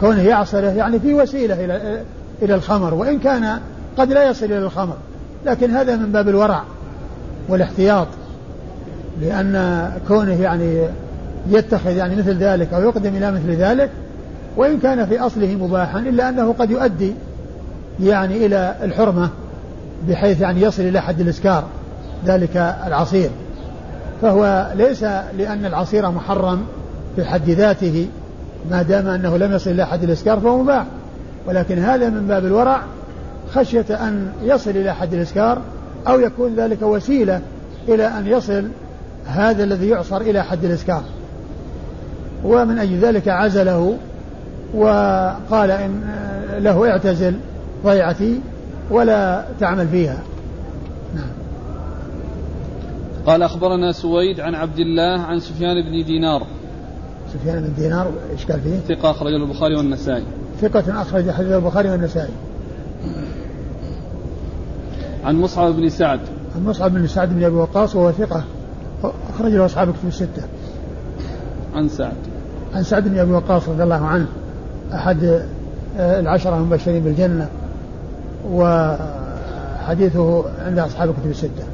كونه يعصره يعني في وسيلة إلى إلى الخمر وإن كان قد لا يصل إلى الخمر لكن هذا من باب الورع. والاحتياط لأن كونه يعني يتخذ يعني مثل ذلك أو يقدم إلى مثل ذلك وإن كان في أصله مباحا إلا أنه قد يؤدي يعني إلى الحرمة بحيث يعني يصل إلى حد الإسكار ذلك العصير. فهو ليس لأن العصير محرم في حد ذاته ما دام أنه لم يصل إلى حد الإسكار فهو مباح. ولكن هذا من باب الورع خشية أن يصل إلى حد الإسكار أو يكون ذلك وسيلة إلى أن يصل هذا الذي يعصر إلى حد الإسكار ومن أجل ذلك عزله وقال إن له اعتزل ضيعتي ولا تعمل فيها. نعم. قال أخبرنا سويد عن عبد الله عن سفيان بن دينار. سفيان بن دينار إيش قال فيه؟ ثقة أخرج البخاري والنسائي. ثقة أخرج حديث البخاري والنسائي. عن مصعب بن سعد. عن مصعب بن سعد بن أبي وقاص وهو ثقة. أخرج له أصحاب كتب الستة. عن سعد. عن سعد بن أبي وقاص رضي الله عنه أحد آه، العشرة المبشرين بالجنة وحديثه عند أصحاب الكتب الستة.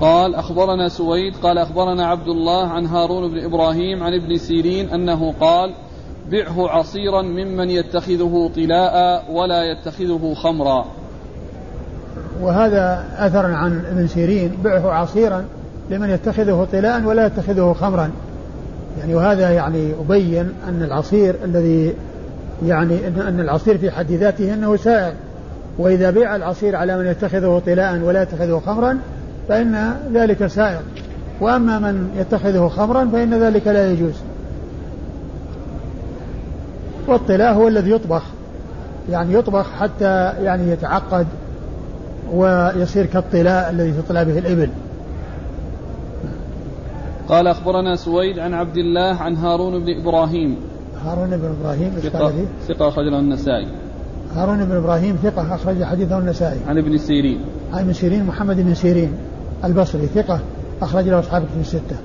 قال أخبرنا سويد قال أخبرنا عبد الله عن هارون بن إبراهيم عن ابن سيرين أنه قال بعه عصيرا ممن يتخذه طلاء ولا يتخذه خمرا. وهذا أثر عن ابن سيرين. بعه عصيرا لمن يتخذه طلاء ولا يتخذه خمرا. يعني وهذا يعني أبين أن العصير الذي يعني أن العصير في حد ذاته أنه سائر وإذا بيع العصير على من يتخذه طلاء ولا يتخذه خمرا فإن ذلك سائر وأما من يتخذه خمرا فإن ذلك لا يجوز. والطلاء هو الذي يطبخ. يعني يطبخ حتى يعني يتعقد. ويصير كالطلاء الذي تطلى به الإبل. قال أخبرنا سويد عن عبد الله عن هارون بن إبراهيم. هارون بن إبراهيم ثقة, ثقة أخرج له النسائي. هارون بن إبراهيم ثقة أخرج حديثه النسائي. عن ابن سيرين. عن ابن سيرين محمد بن سيرين البصري ثقة أخرج له أصحاب في الستة.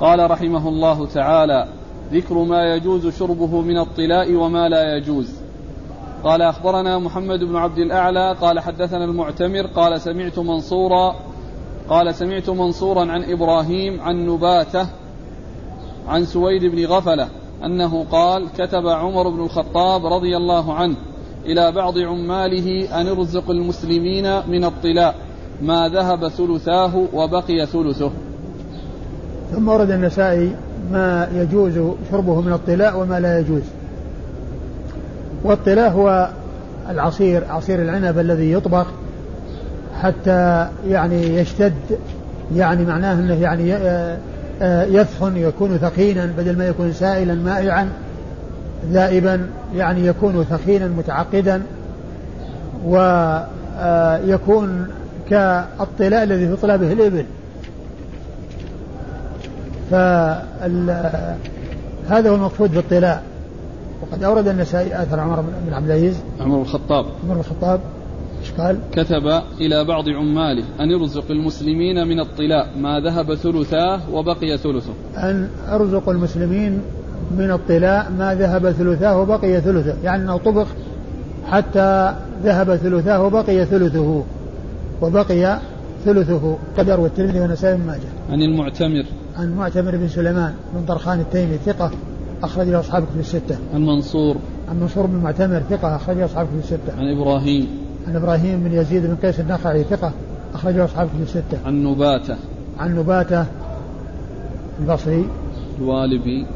قال رحمه الله تعالى ذكر ما يجوز شربه من الطلاء وما لا يجوز. قال أخبرنا محمد بن عبد الأعلى قال حدثنا المعتمر قال سمعت منصورا قال سمعت منصورا عن إبراهيم عن نباتة عن سويد بن غفلة أنه قال كتب عمر بن الخطاب رضي الله عنه إلى بعض عماله أن ارزق المسلمين من الطلاء ما ذهب ثلثاه وبقي ثلثه. ثم ورد النسائي ما يجوز شربه من الطلاء وما لا يجوز. والطلاء هو العصير عصير العنب الذي يطبخ حتى يعني يشتد يعني معناه إنه يعني آه، آه، يثخن يكون ثخينا بدل ما يكون سائلا مائعا ذائبا يعني يكون ثخينا متعقدا ويكون كالطلاء الذي تطلى به الإبل. هذا هو المقصود بالطلاء. وقد أورد النسائي آثر عمر بن عبد العزيز. عمر الخطاب. عمر الخطاب. إيش قال؟ كتب إلى بعض عماله أن يرزق المسلمين من الطلاء ما ذهب ثلثاه وبقي ثلثه. أن أرزق المسلمين من الطلاء ما ذهب ثلثاه وبقي ثلثه. يعني أنه طبخ حتى ذهب ثلثاه وبقي ثلثه. وبقي ثلثه. قدر والترمذي والنسائي بن ماجه. عن المعتمر. عن معتمر بن سليمان بن طرخان التيمي ثقة. أخرج له أصحاب كتب الستة. عن منصور. عن منصور بن معتمر ثقة أخرج له أصحاب كتب الستة. عن إبراهيم. عن إبراهيم بن يزيد بن قيس النخعي ثقة أخرج له أصحاب كتب الستة. عن نباتة. عن نباتة البصري. الوالبي.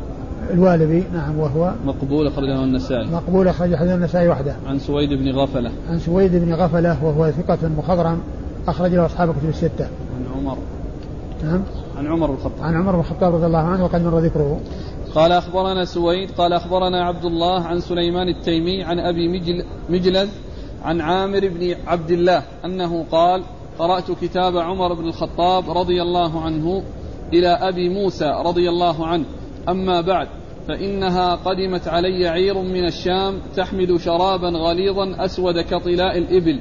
الوالبي نعم وهو مقبول أخرجه النسائي. مقبول أخرج حديث النسائي وحده. عن سويد بن غفلة. عن سويد بن غفلة وهو ثقة مخضرم أخرج له أصحاب كتب الستة. عن عمر. نعم. عن عمر بن الخطاب. عن عمر بن الخطاب رضي الله عنه وقد مر ذكره. قال أخبرنا سويد قال أخبرنا عبد الله عن سليمان التيمي عن أبي مجل مجلد عن عامر بن عبد الله أنه قال قرأت كتاب عمر بن الخطاب رضي الله عنه إلى أبي موسى رضي الله عنه. أما بعد فإنها قدمت علي عير من الشام تحمل شرابا غليظا أسود كطلاء الإبل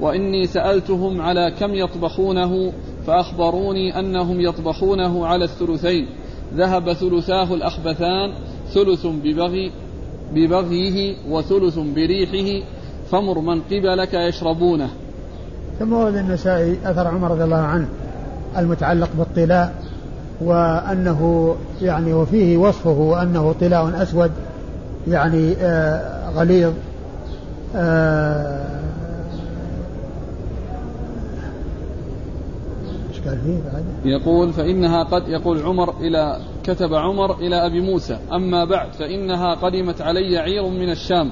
وإني سألتهم على كم يطبخونه فأخبروني أنهم يطبخونه على الثلثين. ذهب ثلثاه الأخبثان ثلث ببغي ببغيه وثلث بريحه فمر من قبلك يشربونه. ثم ورد النسائي أثر عمر رضي الله عنه المتعلق بالطلاء وأنه يعني وفيه وصفه أنه طلاء أسود يعني آه غليظ آه قال فيه بعد يقول فإنها قد يقول عمر إلى كتب عمر إلى أبي موسى أما بعد فإنها قدمت علي عير من الشام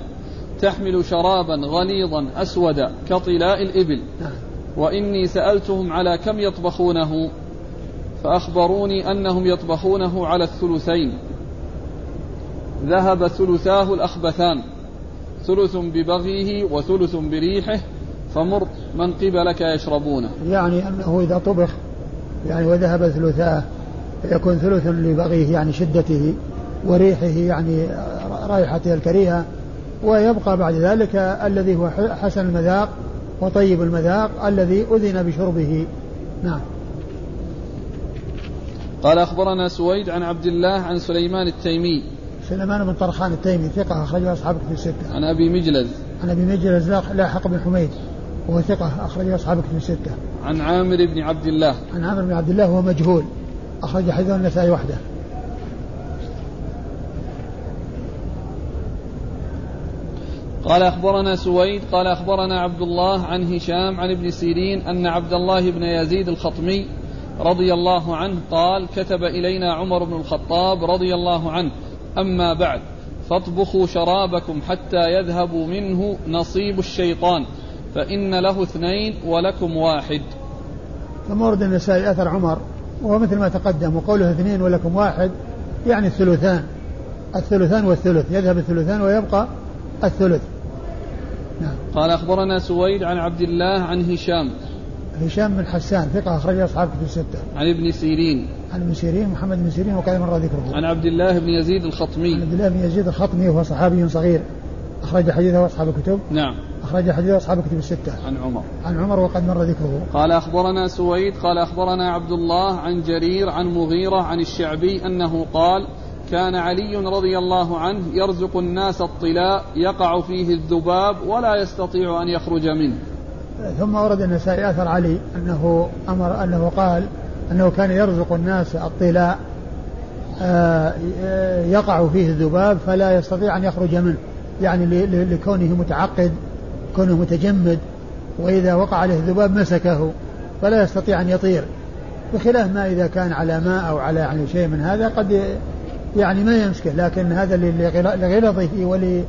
تحمل شرابا غليظا أسودا كطلاء الإبل نعم. وإني سألتهم على كم يطبخونه فأخبروني أنهم يطبخونه على الثلثين. ذهب ثلثاه الأخبثان ثلث ببغيه وثلث بريحه فمر من قبلك يشربونه. يعني أنه إذا طبخ يعني وذهب ثلثاه يكون ثلث لبغيه يعني شدته وريحه يعني رائحته الكريهة ويبقى بعد ذلك الذي هو حسن المذاق وطيب المذاق الذي أذن بشربه. نعم. قال أخبرنا سويد عن عبد الله عن سليمان التيمي. سليمان بن طرخان التيمي ثقة أخرجه أصحاب في الستة. عن أبي مجلز. عن أبي مجلز لاحق بن حميد وهو ثقة أخرجه أصحاب كتب الستة. عن عامر بن عبد الله. عن عامر بن عبد الله وهو مجهول أخرج حديثه النسائي وحده. قال أخبرنا سويد قال أخبرنا عبد الله عن هشام عن ابن سيرين أن عبد الله بن يزيد الخطمي رضي الله عنه قال كتب إلينا عمر بن الخطاب رضي الله عنه أما بعد فاطبخوا شرابكم حتى يذهب منه نصيب الشيطان فإن له اثنين ولكم واحد ثم ورد النسائي أثر عمر وهو مثل ما تقدم وقوله اثنين ولكم واحد يعني الثلثان الثلثان والثلث يذهب الثلثان ويبقى الثلث نعم. قال أخبرنا سويد عن عبد الله عن هشام هشام بن حسان ثقة أخرج أصحاب كتب الستة. عن ابن سيرين. عن ابن سيرين محمد بن سيرين وقد مر ذكره. عن عبد الله بن يزيد الخطمي. عن عبد الله بن يزيد الخطمي وهو صحابي صغير أخرج حديثه أصحاب الكتب. نعم. أخرج حديث أصحاب الكتب الستة. عن عمر. عن عمر وقد مر ذكره. قال أخبرنا سويد قال أخبرنا عبد الله عن جرير عن مغيرة عن الشعبي أنه قال كان علي رضي الله عنه يرزق الناس الطلاء يقع فيه الذباب ولا يستطيع أن يخرج منه ثم ورد النسائي آثر علي أنه أمر أنه قال أنه كان يرزق الناس الطلاء آه، يقع فيه الذباب فلا يستطيع أن يخرج منه يعني لكونه متعقد كونه متجمد وإذا وقع عليه الذباب مسكه فلا يستطيع أن يطير. بخلاف ما إذا كان على ماء أو على يعني شيء من هذا قد يعني ما يمسكه لكن هذا لغلظه ول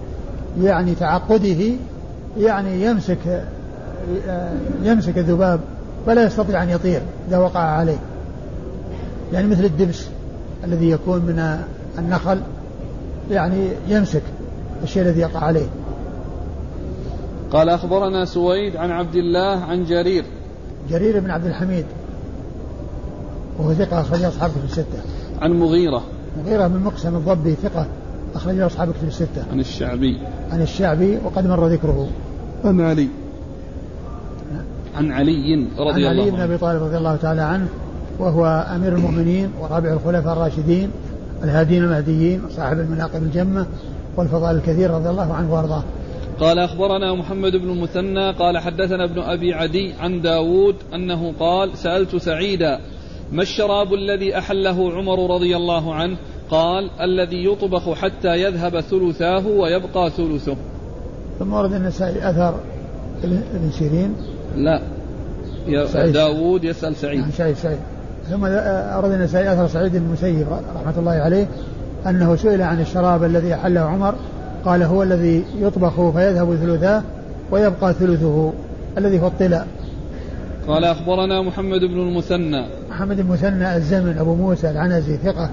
يعني تعقده يعني يمسك يمسك الذباب فلا يستطيع أن يطير إذا وقع عليه. يعني مثل الدبس الذي يكون من النخل يعني يمسك الشيء الذي يقع عليه. قال أخبرنا سويد عن عبد الله عن جرير. جرير بن عبد الحميد. وهو ثقة أخرج أصحاب كتب الستة. عن مغيرة. مغيرة بن مقسم الضبي ثقة أخرج أصحاب كتب الستة. عن الشعبي. عن الشعبي وقد مر ذكره. عن علي. عن علي رضي عن الله علي بن أبي طالب رضي الله تعالى عنه وهو أمير المؤمنين ورابع الخلفاء الراشدين الهادين المهديين صاحب المناقب الجمة والفضائل الكثير رضي الله عنه وأرضاه. قال أخبرنا محمد بن المثنى قال حدثنا ابن أبي عدي عن داود أنه قال سألت سعيدا ما الشراب الذي أحله عمر رضي الله عنه؟ قال الذي يطبخ حتى يذهب ثلثاه ويبقى ثلثه. ثم ورد النسائي أثر ابن سيرين. لا. يا سعيد. داود يسأل سعيد. عن سعيد سعيد. ثم أورد النسائي أثر سعيد بن المسيب رحمة الله عليه أنه سئل عن الشراب الذي أحله عمر قال هو الذي يطبخ فيذهب ثلثاه ويبقى ثلثه الذي هو الطلاء. قال أخبرنا محمد بن المثنى. محمد المثنى الزمن أبو موسى العنزي ثقة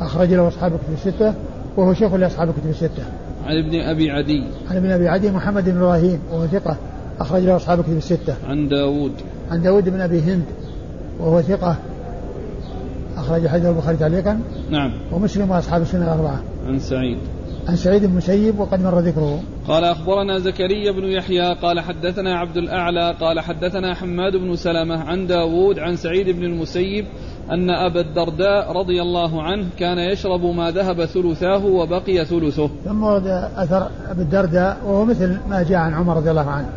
أخرج له أصحاب الكتب الستة وهو شيخ لأصحاب الكتب الستة. عن ابن أبي عدي. عن ابن أبي عدي محمد بن إبراهيم وهو ثقة أخرج له أصحاب الكتب الستة. عن داود. عن داود بن أبي هند وهو ثقة أخرج حديث البخاري تعليقا. نعم. ومسلم وأصحاب السنة الأربعة. عن سعيد. عن سعيد بن المسيب وقد مر ذكره. قال أخبرنا زكريا بن يحيى قال حدثنا عبد الأعلى قال حدثنا حماد بن سلمة عن داود عن سعيد بن المسيب أن أبا الدرداء رضي الله عنه كان يشرب ما ذهب ثلثاه وبقي ثلثه. ثم ورد أثر أبي الدرداء وهو مثل ما جاء عن عمر رضي الله عنه.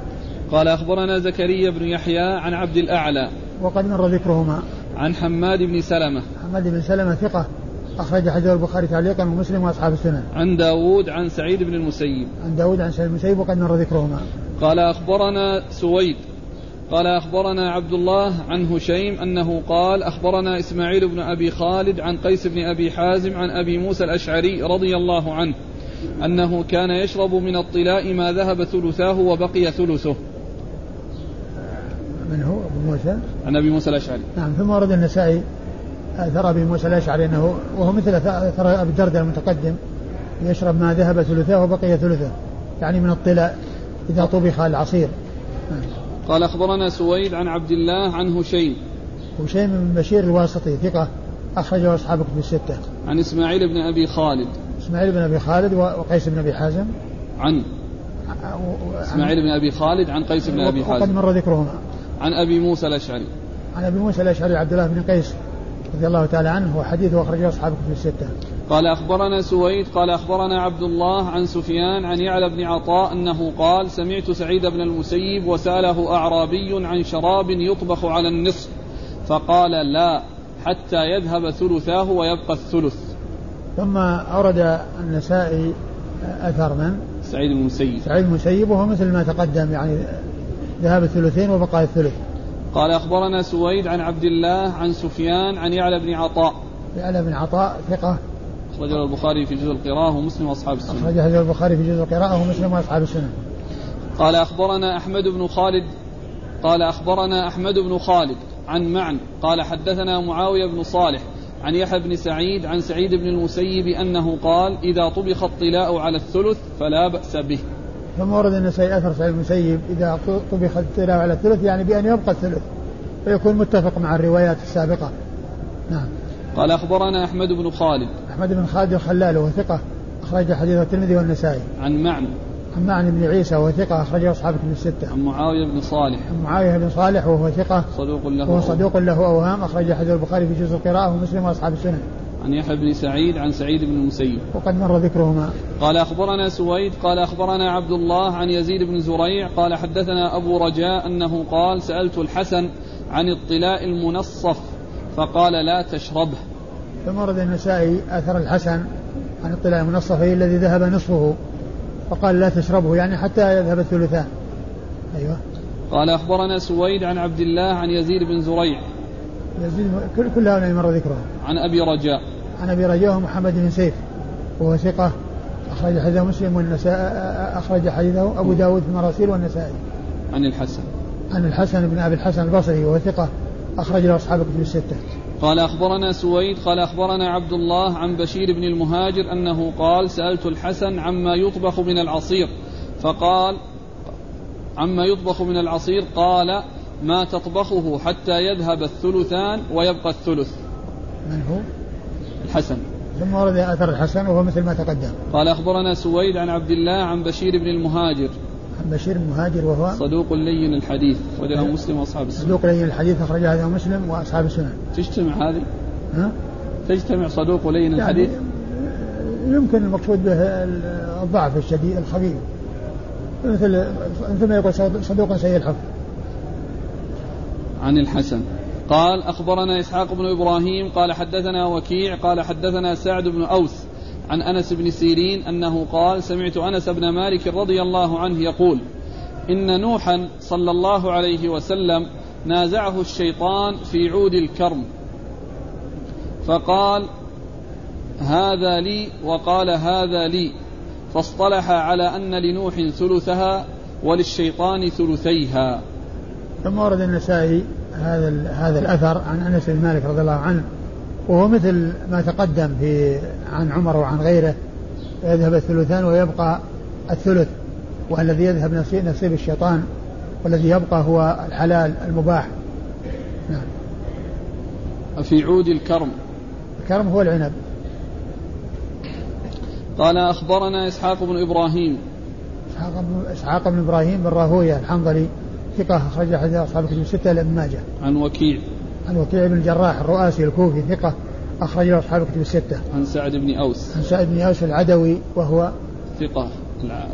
قال أخبرنا زكريا بن يحيى عن عبد الأعلى وقد مر ذكرهما. عن حماد بن سلمة. محمد بن سلمة ثقة. أخرج حديث البخاري تعليقا ومسلم وأصحاب السنن عن داود عن سعيد بن المسيب. عن داود عن سعيد المسيب وقد مر ذكرهما. قال أخبرنا سويد. قال أخبرنا عبد الله عن هشيم أنه قال أخبرنا إسماعيل بن أبي خالد عن قيس بن أبي حازم عن أبي موسى الأشعري رضي الله عنه أنه كان يشرب من الطلاء ما ذهب ثلثاه وبقي ثلثه. من هو؟ أبو موسى؟ عن أبي موسى الأشعري. نعم ثم ورد النسائي. أثر أبي موسى الأشعري أنه وهو مثل أثر أبي الدرداء المتقدم يشرب ما ذهب ثلثاه وبقي ثلثه يعني من الطلاء إذا طبخ العصير. قال أخبرنا سويد عن عبد الله عن هشيم. وشيء من بشير الواسطي ثقة أخرجه أصحاب كتب الستة. عن إسماعيل بن أبي خالد. إسماعيل بن أبي خالد وقيس بن أبي حازم. عن إسماعيل بن أبي خالد عن قيس بن أبي وقد حازم. مر ذكرهما. عن أبي موسى الأشعري. عن أبي موسى الأشعري عبد الله بن قيس. رضي الله تعالى عنه وحديثه أخرجه أصحاب كتب الستة. قال أخبرنا سويد قال أخبرنا عبد الله عن سفيان عن يعلى بن عطاء أنه قال سمعت سعيد بن المسيب وسأله أعرابي عن شراب يطبخ على النصف فقال لا حتى يذهب ثلثاه ويبقى الثلث. ثم أورد النسائي أثر من؟ سعيد بن المسيب. سعيد المسيب وهو مثل ما تقدم يعني ذهب الثلثين وبقى الثلث. قال أخبرنا سويد عن عبد الله عن سفيان عن يعلى بن عطاء. يعلى بن عطاء ثقة. أخرجه البخاري في جزء القراءة ومسلم وأصحاب السنة. أخرج هذا البخاري في جزء القراءة ومسلم وأصحاب السنن قال أخبرنا أحمد بن خالد قال أخبرنا أحمد بن خالد عن معن قال حدثنا معاوية بن صالح عن يحيى بن سعيد عن سعيد بن المسيب أنه قال إذا طبخ الطلاء على الثلث فلا بأس به. ثم ورد النسائي أثر سعيد المسيب إذا طبخ التلاوة على الثلث يعني بأن يبقى الثلث فيكون متفق مع الروايات السابقة. نعم. قال أخبرنا أحمد بن خالد. أحمد بن خالد الخلال وهو ثقة أخرج حديث الترمذي والنسائي. عن معن. عن معن بن عيسى وهو ثقة أخرجه أصحاب كتب الستة. عن معاوية بن صالح. عن معاوية بن صالح وهو ثقة. صدوق له وهو صدوق له أوهام أخرج حديث البخاري في جزء القراءة ومسلم وأصحاب السنن. عن يحيى بن سعيد عن سعيد بن المسيب. وقد مر ذكرهما. قال أخبرنا سويد قال أخبرنا عبد الله عن يزيد بن زريع قال حدثنا أبو رجاء أنه قال سألت الحسن عن الطلاء المنصف فقال لا تشربه. ثم ورد النسائي أثر الحسن عن الطلاء المنصف أي الذي ذهب نصفه فقال لا تشربه يعني حتى يذهب الثلثان. أيوه. قال أخبرنا سويد عن عبد الله عن يزيد بن زريع يزيد كل كل هؤلاء مر ذكرهم عن أبي رجاء. عن أبي رجاء محمد بن سيف وهو ثقة أخرج حديثه مسلم والنساء أخرج حديثه أبو داود في المراسيل والنسائي. عن الحسن. عن الحسن بن أبي الحسن البصري وهو ثقة أخرج له أصحاب الكتب الستة. قال أخبرنا سويد قال أخبرنا عبد الله عن بشير بن المهاجر أنه قال سألت الحسن عما يطبخ من العصير فقال عما يطبخ من العصير قال ما تطبخه حتى يذهب الثلثان ويبقى الثلث. من هو؟ الحسن. ثم ورد أثر الحسن وهو مثل ما تقدم. قال أخبرنا سويد عن عبد الله عن بشير بن المهاجر. عن بشير المهاجر وهو صدوق لين الحديث. أخرجه مسلم وأصحاب السنن صدوق لين الحديث أخرج هذا مسلم وأصحاب السنن تجتمع هذه؟ ها؟ تجتمع صدوق لين يعني الحديث؟ يمكن المقصود به الضعف الشديد الخفيف مثل مثل ما يقول صدوق سيء الحفظ عن الحسن. قال أخبرنا إسحاق بن إبراهيم قال حدثنا وكيع قال حدثنا سعد بن أوس عن أنس بن سيرين أنه قال سمعت أنس بن مالك رضي الله عنه يقول إن نوحا صلى الله عليه وسلم نازعه الشيطان في عود الكرم. فقال هذا لي وقال هذا لي. فاصطلح على أن لنوح ثلثها وللشيطان ثلثيها. ثم ورد النسائي هذا هذا الأثر عن أنس بن مالك رضي الله عنه وهو مثل ما تقدم في عن عمر وعن غيره يذهب الثلثان ويبقى الثلث والذي يذهب نصيب, نصيب الشيطان والذي يبقى هو الحلال المباح. نعم. في عود الكرم. الكرم هو العنب. قال أخبرنا إسحاق بن إبراهيم. إسحاق بن, إسحاق بن إبراهيم بن راهوية الحنظلي ثقة أخرج حديث أصحاب الكتب الستة لابن ماجه. عن وكيع. عن وكيع بن الجراح الرؤاسي الكوفي ثقة أخرج له أصحاب الكتب الستة. عن سعد بن أوس. عن سعد بن أوس العدوي وهو ثقة.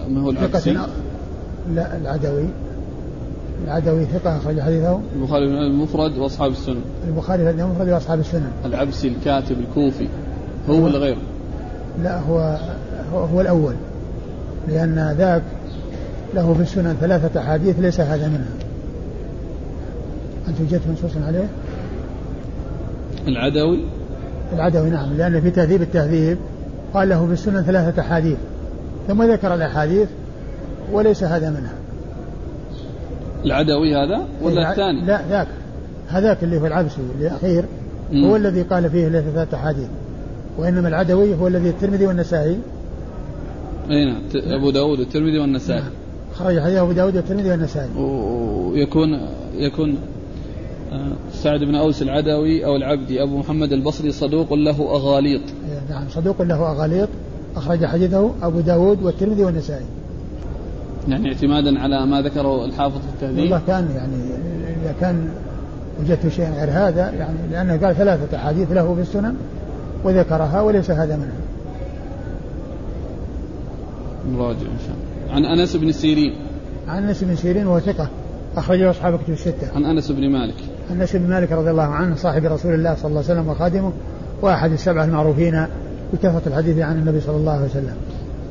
ما هو العبسي؟ لا العدوي. العدوي ثقة أخرج حديثه. البخاري المفرد وأصحاب السنن. البخاري المفرد وأصحاب السنن. العبسي الكاتب الكوفي. هو ولا غيره؟ لا هو هو الأول. لأن ذاك له في السنن ثلاثة أحاديث ليس هذا منها. أنت وجدت منصوصا عليه؟ العدوي؟ العدوي نعم لأن في تهذيب التهذيب قال له في السنن ثلاثة أحاديث. ثم ذكر الأحاديث وليس هذا منها. العدوي هذا ولا الثاني؟ لا ذاك. هذاك اللي هو العبسي الأخير هو الذي قال فيه ثلاثة أحاديث. وإنما العدوي هو الذي الترمذي والنسائي. أي نعم أبو داود والترمذي والنسائي. نعم. خرج حديث أبو داود والترمذي والنسائي. ويكون يكون سعد بن أوس العدوي أو العبدي أبو محمد البصري صدوق له أغاليط. نعم صدوق له أغاليط. أخرج حديثه أبو داود والترمذي والنسائي. يعني اعتمادا على ما ذكره الحافظ في التهذيب؟ والله كان يعني إذا كان وجدت شيئا غير هذا يعني لأنه قال ثلاثة أحاديث له في السنن وذكرها وليس هذا منها. نراجع إن شاء الله. عن أنس بن سيرين عن أنس بن سيرين وهو ثقة أخرجه أصحاب كتب الستة عن أنس بن مالك أنس بن مالك رضي الله عنه صاحب رسول الله صلى الله عليه وسلم وخادمه وأحد السبعة المعروفين بكثره الحديث عن النبي صلى الله عليه وسلم.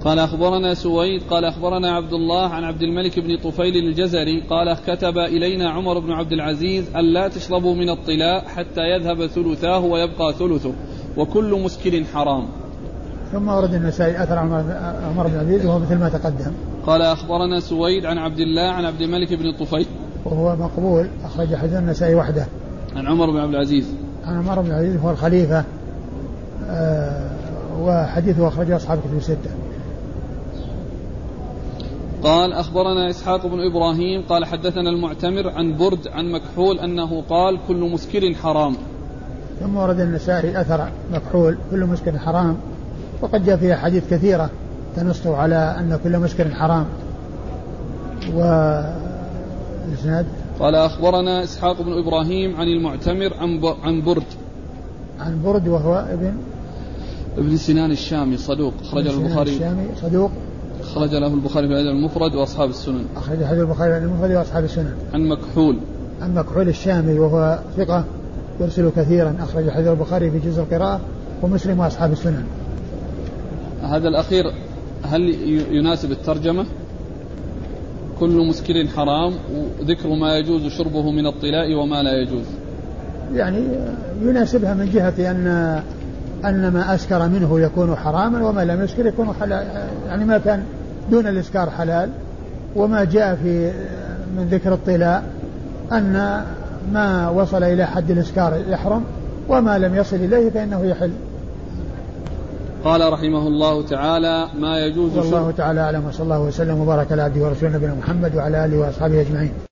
قال أخبرنا سويد قال أخبرنا عبد الله عن عبد الملك بن طفيل الجزري قال كتب إلينا عمر بن عبد العزيز الا تشربوا من الطلاء حتى يذهب ثلثاه ويبقى ثلثه وكل مسكر حرام. ثم ورد النسائي أثر عمر بن عبد العزيز وهو مثل ما تقدم. قال أخبرنا سويد عن عبد الله عن عبد الملك بن طفيل وهو مقبول أخرج حديث النسائي وحده. عن عمر بن عبد العزيز. عن عمر بن عبد العزيز هو الخليفة آه وحديثه أخرجه أصحاب كتب الستة. قال أخبرنا إسحاق بن إبراهيم قال حدثنا المعتمر عن برد عن مكحول أنه قال كل مسكر حرام. ثم ورد النسائي أثر مكحول كل مسكر حرام وقد جاء فيها حديث كثيرة. تنص على أن كل مسكر حرام. و قال أخبرنا إسحاق بن إبراهيم عن المعتمر عن عن برد. عن برد وهو ابن؟ ابن سنان الشامي صدوق أخرج له البخاري. الشامي صدوق. أخرج له البخاري في الأدب المفرد وأصحاب السنن. أخرج حديث البخاري في المفرد وأصحاب السنن. عن مكحول. عن مكحول الشامي وهو ثقة يرسل كثيرا أخرج حديث البخاري في جزء القراءة ومسلم وأصحاب السنن. هذا الأخير هل يناسب الترجمة؟ كل مسكر حرام وذكر ما يجوز شربه من الطلاء وما لا يجوز. يعني يناسبها من جهة أن أن ما أسكر منه يكون حراما وما لم يسكر يكون حلال. يعني ما كان دون الإسكار حلال. وما جاء في من ذكر الطلاء أن ما وصل إلى حد الإسكار يحرم وما لم يصل إليه فإنه يحل. قال رحمه الله تعالى ما يجوز والله تعالى أعلم وصلى الله وسلم وبارك على عبده ورسوله نبينا محمد وعلى آله وأصحابه أجمعين.